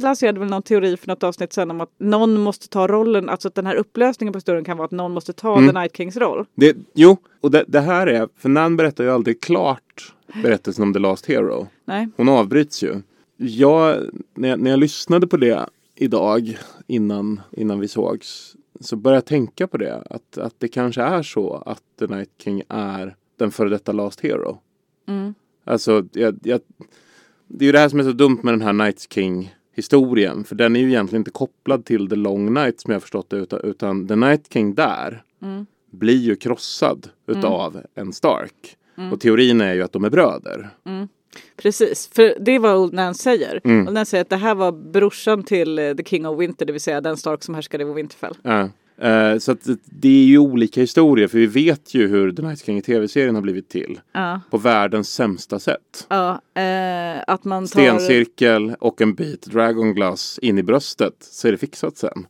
lanserade väl någon teori för något avsnitt sen om att någon måste ta rollen, alltså att den här upplösningen på historien kan vara att någon måste ta Mm. The Night Kings roll. Det, jo, och det, det här är, för Nan berättar ju aldrig klart berättelsen om The Last Hero. Nej. Hon avbryts ju. Jag, när, jag, när jag lyssnade på det idag innan, innan vi sågs så började jag tänka på det. Att, att det kanske är så att The Night King är den före detta Last Hero. Mm. Alltså, jag, jag, det är ju det här som är så dumt med den här Night King historien. För den är ju egentligen inte kopplad till The Long Night som jag har förstått det. Utan, utan The Night King där Mm. blir ju krossad utav en Stark. Och teorin är ju att de är bröder. Precis, för det är vad Old Nan säger. Mm. Old Nan säger att det här var brorsan till eh, The King of Winter, det vill säga den Stark som härskade i Winterfell. Eh, så att det är ju olika historier. För vi vet ju hur The Night King i tv-serien har blivit till. Ja, På världens sämsta sätt. eh, att man tar... Stencirkel och en bit dragonglass in i bröstet så är det fixat sen.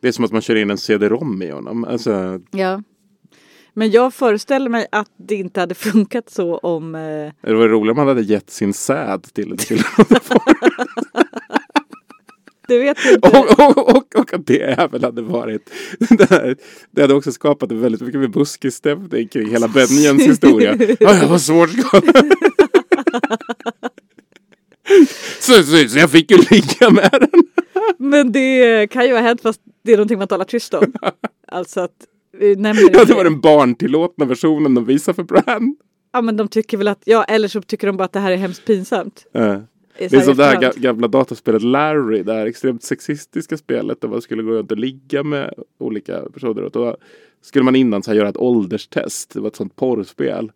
Det är som att man kör in en CD-ROM i honom. Alltså, ja. Men jag föreställer mig att det inte hade funkat så om... Eh, det var roligt om man hade gett sin säd till, till Det vet jag inte. Och, och, och, och att det även hade varit det, här, det hade också skapat väldigt mycket med buskisstämning kring hela Benjens historia. Jag var svårt. Så, så, så jag fick ju ligga med den. Men det kan ju ha hänt fast det är någonting man talar tyst om. Alltså att nämner Ja, inte det var den barntillåtna versionen de visade för Bran. Ja men de tycker väl att, ja eller så tycker de bara att det här är hemskt pinsamt. Eh. I Det är som det här gamla dataspelet Larry, det här extremt sexistiska spelet där man skulle gå runt och ligga med olika personer. Och då skulle man innan så här göra ett ålderstest, det var ett sånt porrspel.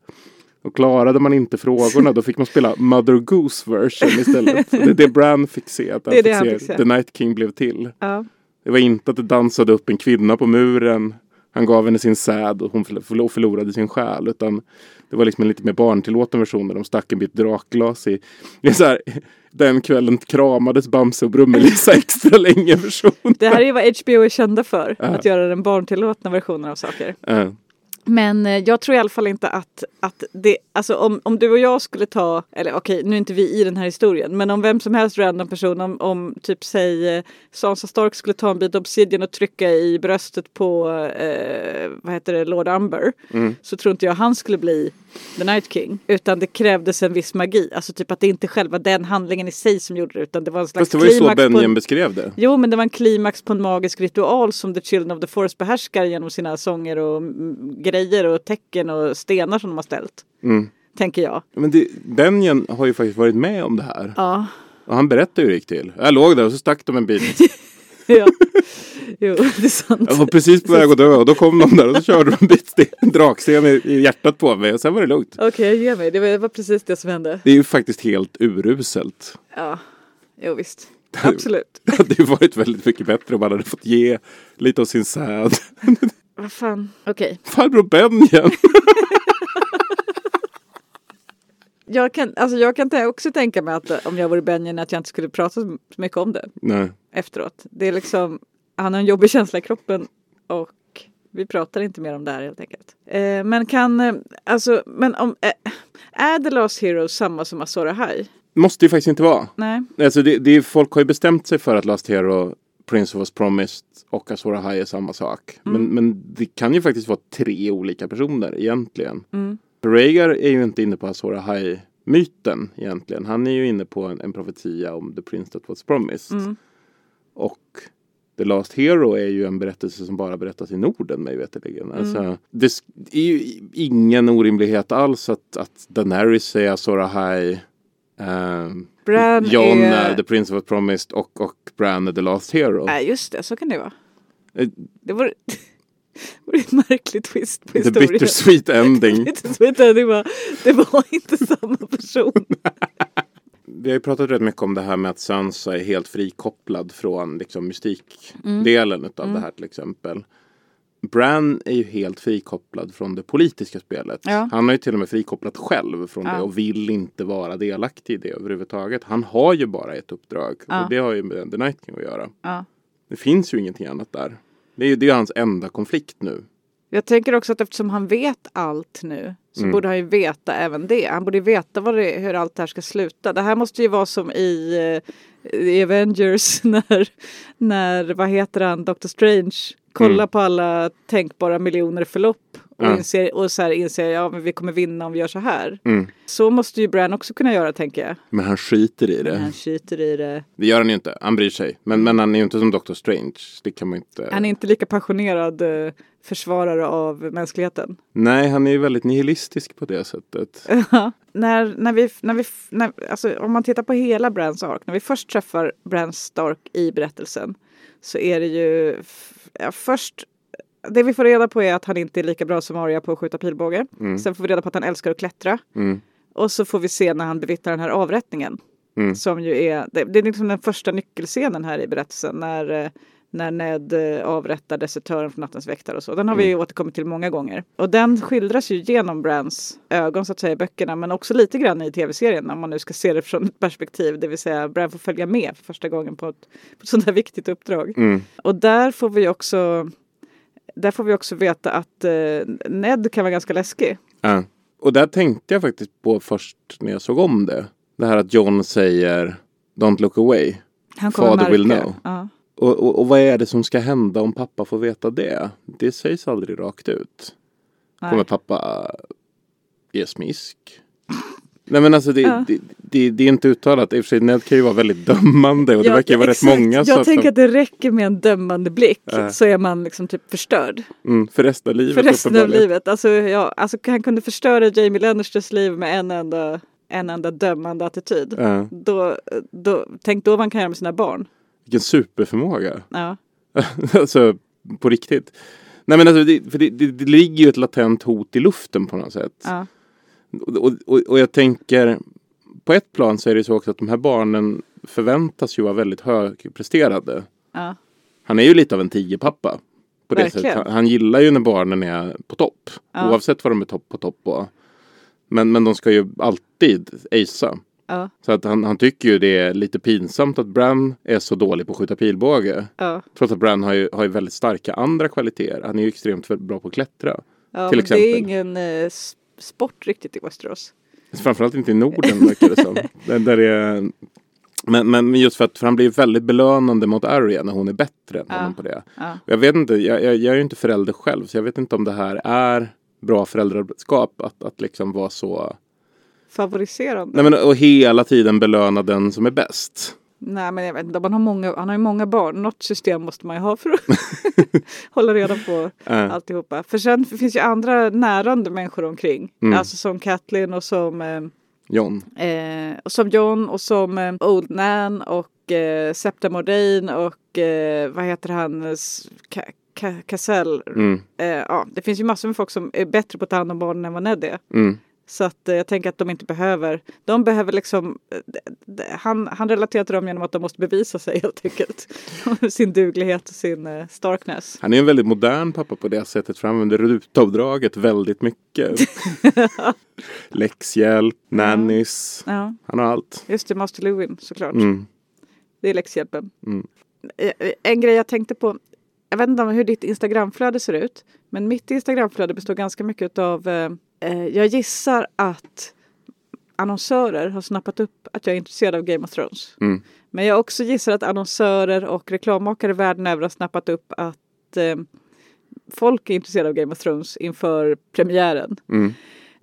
Och klarade man inte frågorna då fick man spela Mother Goose version istället. Det är det Bran fick se, att Det är det han fick se. The Night King blev till. Ja. Det var inte att det dansade upp en kvinna på muren. Han gav henne sin säd och hon förl- förlo- förlorade sin själ. Utan det var liksom en lite mer barntillåten version där de stack en bit drakglas i. Det är så här, den kvällen kramades Bamse och Brummelisa extra länge version. Det här är vad HBO är kända för. Ja. Att göra den barntillåtna versionen av saker. Eh, Men eh, jag tror i alla fall inte att, att det, alltså om, om du och jag skulle ta, eller okej nu är inte vi i den här historien, men om vem som helst random person, om, om typ säg eh, Sansa Stark skulle ta en bit obsidian och trycka i bröstet på, eh, vad heter det, Lord Umber, Mm. så tror inte jag han skulle bli The Night King. Utan det krävdes en viss magi, alltså typ att det inte själva den handlingen i sig som gjorde det, utan det var en slags Fast det var ju så klimax en- Benjen beskrev det. Jo, men det var en klimax på en magisk ritual som The Children of the Forest behärskar genom sina sånger och mm, grejer och tecken och stenar som de har ställt. Mm. Tänker jag. Men det, Benjen har ju faktiskt varit med om det här. Ja. Och han berättade hur det gick till. Jag låg där och så stack de en bit. ja. Jo, det är sant. Jag var precis på väg att dö och då kom de där och så körde de en bit sten, draksten i, i hjärtat på mig och sen var det lugnt. Okej, jag ger mig. Det var, det var precis det som hände. Det är ju faktiskt helt uruselt. Ja, jo visst. Absolut. Det hade ju varit väldigt mycket bättre om man hade fått ge lite av sin säd. Vad fan. Okej. Farbror Benjen! Jag kan, alltså jag kan också tänka mig att eh, om jag vore Benjen att jag inte skulle prata så mycket om det Nej. efteråt. Det är liksom, han har en jobbig känsla i kroppen och vi pratar inte mer om det här helt enkelt. Eh, men kan, eh, alltså, men om, eh, är The Last Hero samma som Azor Ahai? Måste ju faktiskt inte vara. Nej. Alltså det, det är, folk har ju bestämt sig för att Last Hero, Prince of Us Promised och Azor Ahai är samma sak. Men, men det kan ju faktiskt vara tre olika personer egentligen. Mm. Rhaegar är ju inte inne på Azor Ahai-myten egentligen. Han är ju inne på en, en profetia om The Prince That Was Promised. Mm. Och The Last Hero är ju en berättelse som bara berättas i Norden mig veterligen. Mm. Alltså, det är ju ingen orimlighet alls att, att Daenerys är Azor Ahai. ehm, Bran Jon är... är The Prince of Promised och, och Bran är The Last Hero. Nej, just det. Så kan det vara. Eh, Det vore, det vore ett märkligt twist på The historien. bittersweet ending. Bittersweet ending var, det var inte samma person. Vi har ju pratat rätt mycket om det här med att Sansa är helt frikopplad från liksom, mystikdelen utav det här till exempel. Bran är ju helt frikopplad från det politiska spelet. Ja. Han har ju till och med frikopplat själv från Ja. det och vill inte vara delaktig i det överhuvudtaget. Han har ju bara ett uppdrag Ja. och det har ju med The Night King att göra. Det finns ju ingenting annat där. Det är ju det är hans enda konflikt nu. Jag tänker också att eftersom han vet allt nu så Mm. borde han ju veta även det. Han borde ju veta det, hur allt det här ska sluta. Det här måste ju vara som i, eh, i Avengers när, när, vad heter han, Doctor Strange kollar Mm. på alla tänkbara miljoner förlopp och, Ja. inser, och så här inser ja men vi kommer vinna om vi gör så här. Mm. Så måste ju Bran också kunna göra tänker jag. Men han skiter i det. Men han skiter i det. Det gör han ju inte. Han bryr sig. Men, men han är ju inte som Doctor Strange. Det kan man inte. Han är inte lika passionerad eh, försvarare av mänskligheten. Nej, han är ju väldigt nihilistisk på det sättet. när, när vi, när vi, när, alltså, om man tittar på hela Brans ark, när vi först träffar Bran Stark i berättelsen så är det ju ja, först det vi får reda på är att han inte är lika bra som Arya på att skjuta pilbåge. Mm. Sen får vi reda på att han älskar att klättra. Mm. Och så får vi se när han bevittnar den här avrättningen. Mm. Som ju är, det, det är liksom den första nyckelscenen här i berättelsen. När, eh, när Ned eh, avrättar desertören från Nattens väktare och så. Den har vi ju återkommit till många gånger. Och den skildras ju genom Brans ögon så att säga i böckerna. Men också lite grann i tv-serien om man nu ska se det från ett perspektiv. Det vill säga Bran får följa med för första gången på ett, på ett sånt här viktigt uppdrag. Mm. Och där får vi också där får vi också veta att eh, Ned kan vara ganska läskig. Ja. Och där tänkte jag faktiskt på först när jag såg om det. Det här att John säger Don't look away. Han Father will know. Ja. Och, och, och vad är det som ska hända om pappa får veta det? Det sägs aldrig rakt ut. Nej. Kommer pappa ge smisk? Nej men alltså det, Ja. det, det, det är inte uttalat. I och för sig Ned kan ju vara väldigt dömande och det Ja, verkar ju vara exakt. rätt många. så Jag att tänker de, att det räcker med en dömande blick Ja. så är man liksom typ förstörd. mm, för resten av livet För resten av livet. Alltså, ja, alltså han kunde förstöra Jamie Lannisters liv med en enda, en enda dömande attityd. Ja, Då, då, tänk då vad man kan göra med sina barn. Vilken superförmåga. Ja, alltså på riktigt. Nej men alltså det, för det, det, det ligger ju ett latent hot i luften på något sätt. ja, Och, och, och jag tänker på ett plan så är det så också att de här barnen förväntas ju vara väldigt högpresterade. ja. Han är ju lite av en tiopappa. På det Verkligen. sättet. Han, han gillar ju när barnen är på topp. Ja. Oavsett vad de är topp på topp på. Men, men de ska ju alltid acea. Ja, Så att han, han tycker ju det är lite pinsamt att Bran är så dålig på att skjuta pilbåge. ja. Trots att Bran har ju, har ju väldigt starka andra kvaliteter. Han är ju extremt bra på att klättra. ja Till men det är exempel. ingen eh, sport riktigt i Westeros. Framförallt inte i Norden verkar det som. där, där är, men, men just för att för han blir väldigt belönande mot Arya när hon är bättre än Ja. honom på det. Ja. Jag vet inte, jag, jag, jag är ju inte förälder själv så jag vet inte om det här är bra föräldraskap att, att liksom vara så Favoriserande. Nej men och hela tiden belöna den som är bäst. Nej men jag vet inte, man har, många, han har ju många barn. Något system måste man ju ha för att hålla reda på Äh, alltihopa. För sen finns ju andra närande människor omkring. Mm. Alltså som Kathleen och som, eh, John. eh, och som John och som eh, Old Nan och eh, Septa Mordain och eh, vad heter han, Ka- Ka- Cassell. Mm, Eh, ja, det finns ju massor med folk som är bättre på att ta hand om barnen än vad Ned är. mm. Så att eh, jag tänker att de inte behöver, de behöver liksom, eh, han, han relaterar till dem genom att de måste bevisa sig helt enkelt. sin duglighet och sin eh, starkness. Han är en väldigt modern pappa på det sättet för han använder rutavdraget väldigt mycket. Läxhjälp, nannies. Ja, Han har allt. just det, Master Lewin såklart. Mm. Det är läxhjälpen. Mm. En grej jag tänkte på, jag vet inte om hur ditt Instagramflöde ser ut, men mitt Instagramflöde består ganska mycket av, jag gissar att annonsörer har snappat upp att jag är intresserad av Game of Thrones. Mm. Men jag också gissar att annonsörer och reklammakare världen över har snappat upp att eh, folk är intresserade av Game of Thrones inför premiären. Mm.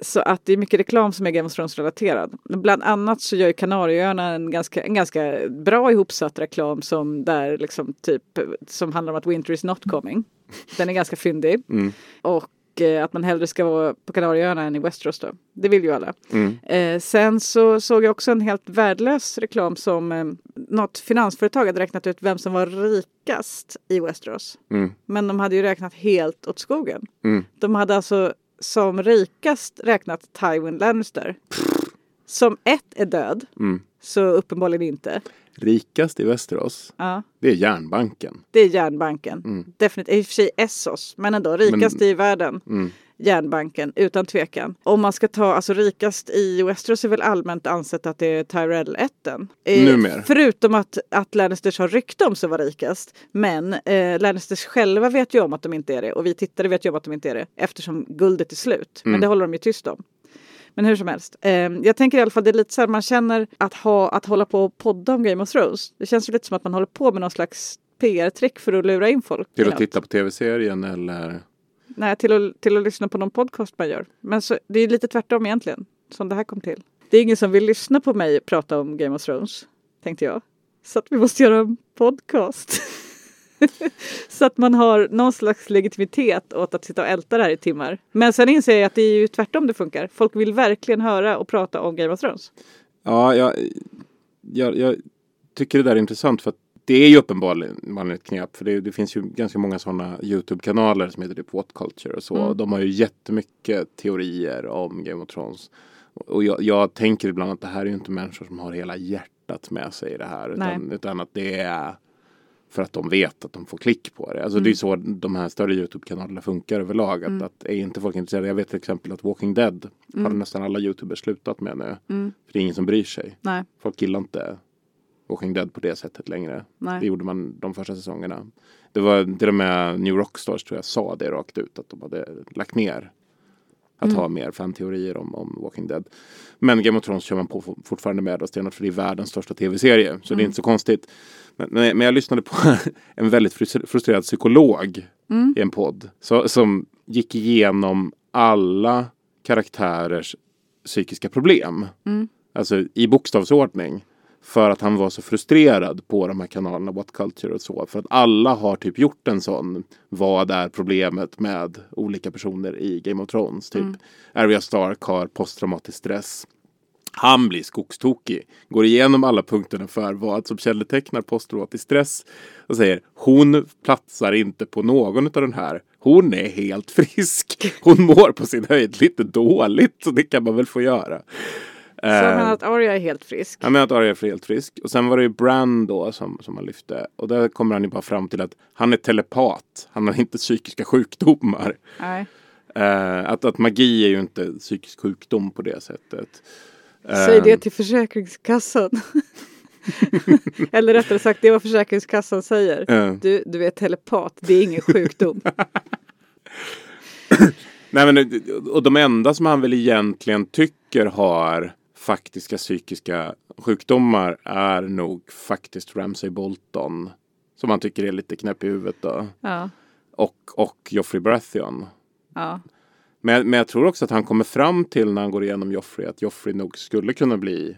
Så att det är mycket reklam som är Game of Thrones relaterad. Bland annat så gör ju Kanarieöarna en ganska, en ganska bra ihopsatt reklam som där liksom typ som handlar om att Winter is not coming. Den är ganska fyndig. Mm. Och eh, att man hellre ska vara på Kanarieöarna än i Westeros då. Det vill ju alla. Mm. Eh, sen så såg jag också en helt värdelös reklam som eh, något finansföretag hade räknat ut vem som var rikast i Westeros. Mm. Men de hade ju räknat helt åt skogen. Mm. De hade alltså som rikast räknat Tywin Lannister. Som ett är död, Mm. så uppenbarligen inte. Rikast i Västerås, Ja, det är järnbanken. det är järnbanken. Mm. Definitivt, i och för sig Essos, men ändå rikast i världen. Mm. Järnbanken, utan tvekan. Om man ska ta, alltså rikast i Westeros är väl allmänt ansett att det är Tyrell-ätten. Eh. Förutom att, att Lannisters har rykte om sig vara rikast. Men eh, Lannisters själva vet ju om att de inte är det. Och vi tittare vet ju om att de inte är det. Eftersom guldet är slut. Men Mm. det håller de ju tyst om. Men hur som helst. Eh, jag tänker i alla fall det är lite så här man känner att, ha, att hålla på och podda om Game of Thrones. Det känns ju lite som att man håller på med någon slags PR-trick för att lura in folk. Till att titta på tv-serien eller? Nej, till att, till att lyssna på någon podcast man gör. Men så, det är lite tvärtom egentligen, som det här kom till. Det är ingen som vill lyssna på mig prata om Game of Thrones, tänkte jag. Så att vi måste göra en podcast. så att man har någon slags legitimitet åt att sitta och älta det här i timmar. Men sen inser jag att det är ju tvärtom det funkar. Folk vill verkligen höra och prata om Game of Thrones. Ja, jag, jag, jag tycker det där är intressant för att det är ju uppenbarligen ett knep. För det, det finns ju ganska många sådana YouTube-kanaler som heter typ What Culture och så. Mm. De har ju jättemycket teorier om Game of Thrones. Och jag, jag tänker ibland att det här är ju inte människor som har hela hjärtat med sig i det här. Utan, utan att det är för att de vet att de får klick på det. Alltså Mm. det är så de här större YouTube-kanalerna funkar överlag. Att, att är inte folk intresserade. Jag vet till exempel att Walking Dead har nästan alla YouTubers slutat med nu. Mm. För det är ingen som bryr sig. Nej, Folk gillar inte Walking Dead på det sättet längre. Det nej. gjorde man de första säsongerna. Det var till och med New Rockstars tror jag sa det rakt ut att de hade lagt ner att ha mer fan-teorier om, om Walking Dead. Men Game of Thrones kör man på for- fortfarande med och stenhårt för det är världens största tv-serie. Så det är inte så konstigt. Men, men, jag lyssnade på en väldigt frus- frustrerad psykolog i en podd. Så, som gick igenom alla karaktärers psykiska problem. Alltså i bokstavsordning. För att han var så frustrerad på de här kanalerna, What Culture och så. För att alla har typ gjort en sån. Vad är problemet med olika personer i Game of Thrones? Typ Arya Stark har posttraumatisk stress. Han blir skogstokig. Går igenom alla punkterna för vad som kännetecknar posttraumatisk stress. Och säger hon platsar inte på någon av den här. Hon är helt frisk. Hon mår på sin höjd lite dåligt. Så det kan man väl få göra. Så Eh, jag menar att Arya är helt frisk. han menar att Arya är helt frisk. Och sen var det ju Bran då som, som han lyfte. Och där kommer han ju bara fram till att han är telepat. Han har inte psykiska sjukdomar. Nej. Eh, att, att magi är ju inte psykisk sjukdom på det sättet. Säg Eh, det till Försäkringskassan. Eller rättare sagt, det är vad Försäkringskassan säger. eh. Du, du är telepat, det är ingen sjukdom. Nej, men, och de enda som han väl egentligen tycker har faktiska psykiska sjukdomar är nog faktiskt Ramsay Bolton. Som han tycker är lite knäpp i huvudet då. Ja, Och, och Joffrey Baratheon. ja. Men, men jag tror också att han kommer fram till när han går igenom Joffrey att Joffrey nog skulle kunna bli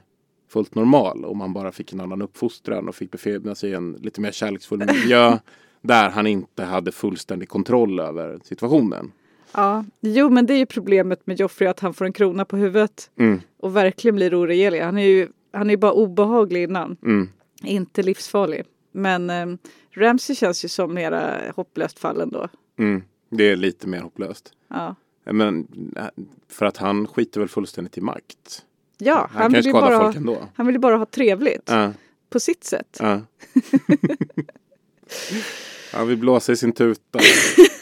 fullt normal om han bara fick en annan uppfostran och fick befinna sig i en lite mer kärleksfull miljö där han inte hade fullständig kontroll över situationen. Ja. Jo, men det är ju problemet med Joffrey att han får en krona på huvudet. Mm, Och verkligen blir oregerlig. Han är ju han är bara obehaglig innan. mm. Inte livsfarlig. Men eh, Ramsey känns ju som mera hopplöst fall ändå. Mm, det är lite mer hopplöst. Ja, Men äh, för att han skiter väl fullständigt i makt. ja Han, han, vill ju bara ha, han vill bara ha trevligt. Ja, På sitt sätt. ja. Han vill blåsa i sin tuta.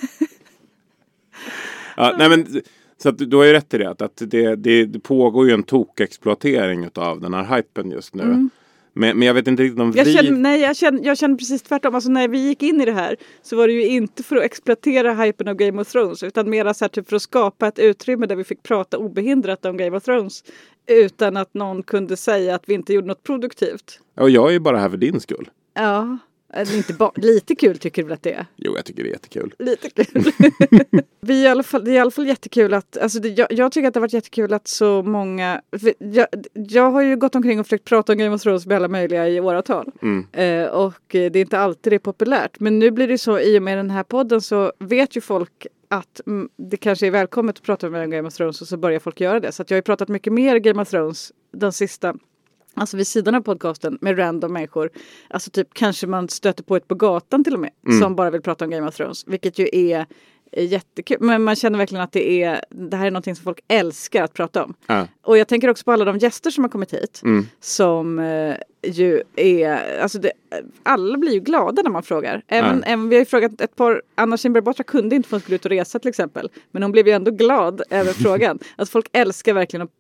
ja, nej men, så att du har ju rätt i det. Att, det, det, det pågår ju en tokexploatering av den här hypen just nu. Men, men jag vet inte riktigt om Mm. Jag vi... känner, nej, jag känner, jag känner precis tvärtom. Alltså när vi gick in i det här så var det ju inte för att exploatera hypen av Game of Thrones utan mera så här typ för att skapa ett utrymme där vi fick prata obehindrat om Game of Thrones utan att någon kunde säga att vi inte gjorde något produktivt. Och jag är ju bara här för din skull. Ja, eller inte lite kul tycker du väl att det är? Jo, jag tycker det är jättekul. Lite kul. vi i alla fall, det är i alla fall jättekul att, alltså det, jag, jag tycker att det har varit jättekul att så många, jag, jag har ju gått omkring och försökt prata om Game of Thrones med alla möjliga i åratal. Mm. Eh, och eh, det är inte alltid det är populärt. Men nu blir det så i och med den här podden så vet ju folk att mm, det kanske är välkommet att prata med Game of Thrones och så börjar folk göra det. Så jag har ju pratat mycket mer Game of Thrones den sista Alltså vid sidan av podcasten med random människor. Alltså typ kanske man stöter på ett på gatan till och med. Som bara vill prata om Game of Thrones. Vilket ju är är jättekul. Men man känner verkligen att det är det här är någonting som folk älskar att prata om. Ja. Och jag tänker också på alla de gäster som har kommit hit. Mm. Som eh, ju är, alltså det, alla blir ju glada när man frågar. Även, Ja. även, vi har ju frågat ett par, Anna Kinberg Batra kunde inte för hon skulle ut och resa till exempel. Men hon blev ju ändå glad över frågan. Alltså folk älskar verkligen att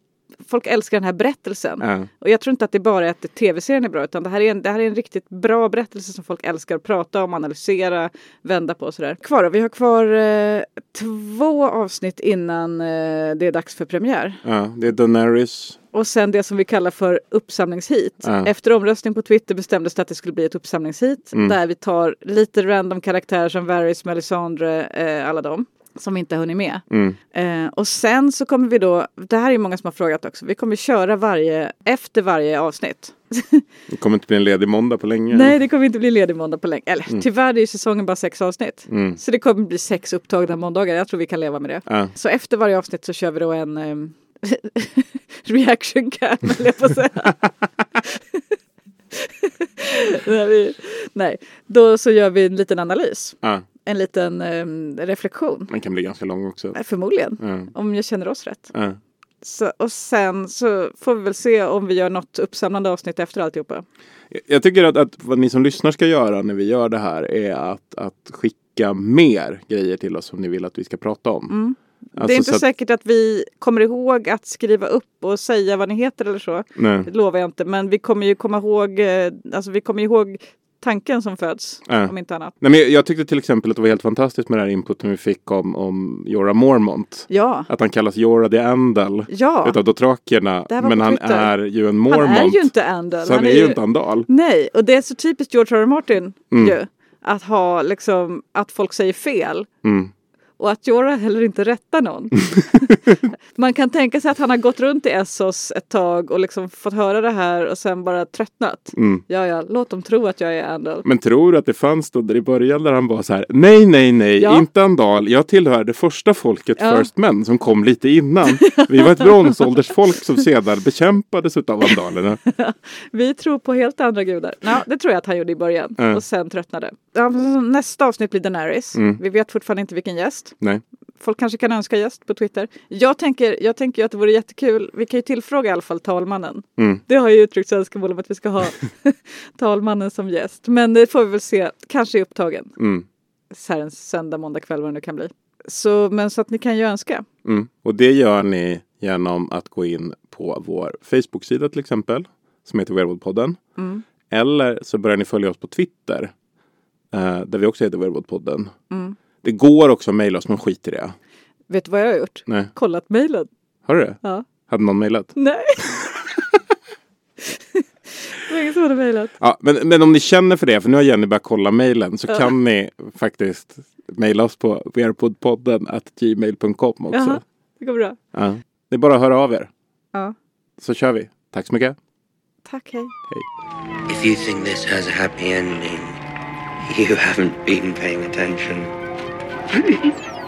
Folk älskar den här berättelsen. Ja. Och jag tror inte att det bara är att tv-serien är bra utan det här, är en, det här är en riktigt bra berättelse som folk älskar att prata om, analysera, vända på och sådär. Kvar då, vi har kvar eh, två avsnitt innan eh, det är dags för premiär. Ja, det är Daenerys. Och sen det som vi kallar för uppsamlingshit. Ja. Efter omröstning på Twitter bestämdes det att det skulle bli ett uppsamlingshit. Mm. Där vi tar lite random karaktärer som Varys, Melisandre, eh, alla dem. Som inte har hunnit med. Mm. Eh, och sen så kommer vi då, det här är många som har frågat också. Vi kommer köra varje, efter varje avsnitt. Det kommer inte bli en ledig måndag på länge. Nej det kommer inte bli ledig måndag på länge. Eller tyvärr är ju säsongen bara sex avsnitt. Mm. Så det kommer bli sex upptagna måndagar. Jag tror vi kan leva med det. Ja. Så efter varje avsnitt så kör vi då en ehm, reaction cam, jag på säga. nej, vi, nej, då så gör vi en liten analys. Ja, En liten ehm, reflektion. den kan bli ganska lång också. Eh, Förmodligen. Ja. Om jag känner oss rätt. Ja. Så, och sen så får vi väl se om vi gör något uppsamlande avsnitt efter alltihopa. Jag tycker att, att vad ni som lyssnar ska göra när vi gör det här är att, att skicka mer grejer till oss som ni vill att vi ska prata om. Mm. Alltså, det är inte säkert att vi kommer ihåg att skriva upp och säga vad ni heter eller så. Nej. Det lovar jag inte. Men vi kommer ju komma ihåg, eh, alltså vi kommer ihåg tanken som föds. Ja. Om inte annat. Nej, men jag- jag tyckte till exempel att det var helt fantastiskt med den här inputen vi fick om, om Jorah Mormont. Ja, Att han kallas Jorah the Andal ja. utav var Men han Twitter. är ju en Han Mormont. är ju inte Andal. Så han är ju inte Andal. Nej, och det är så typiskt George R. R. Martin Mm. ju. Att ha liksom, att folk säger fel. Mm. Och att Jorah heller inte rättar någon. Man kan tänka sig att han har gått runt i Essos ett tag och liksom fått höra det här och sen bara tröttnat. Mm. Ja, ja, låt dem tro att jag är Andal. Men tror du att det fanns stunder i början där han var så här Nej, nej, nej, Ja. inte Andal. Jag tillhör det första folket Ja. First Men som kom lite innan. Vi var ett bronsåldersfolk som sedan bekämpades utav andalerna. Vi tror på helt andra gudar. Ja, det tror jag att han gjorde i början Ja. och sen tröttnade. Nästa avsnitt blir Daenerys. Mm. Vi vet fortfarande inte vilken gäst. Nej. Folk kanske kan önska gäst på Twitter. Jag tänker, jag tänker att det vore jättekul. Vi kan ju tillfråga i alla fall talmannen. Mm. Det har ju uttryckts önskemål om att vi ska ha talmannen som gäst. Men det får vi väl se. Kanske är upptagen. Mm. Så här en söndag, måndag kväll vad det nu kan bli. Så, men så att ni kan ju önska. Mm. Och det gör ni genom att gå in på vår Facebook-sida till exempel. Som heter Werewolfpodden. Mm. Eller så börjar ni följa oss på Twitter. Eh, där vi också heter Werewolfpodden. Mm. Det går också att mejla oss men skit i det. Vet du vad jag har gjort? Nej. Kollat mejlen. Har du det? Ja. Hade någon mejlat? Nej. ingen som hade mejlat. Ja, men, men om ni känner för det, för nu har Jenny börjat kolla mejlen, så Ja. kan ni faktiskt mejla oss på wearpodpodden gmail.com också. Jaha, det går bra. Ja. Det är bara att höra av er, Ja. så kör vi. Tack så mycket. Tack, hej. If you think this has a happy ending, you haven't been paying attention. えっ?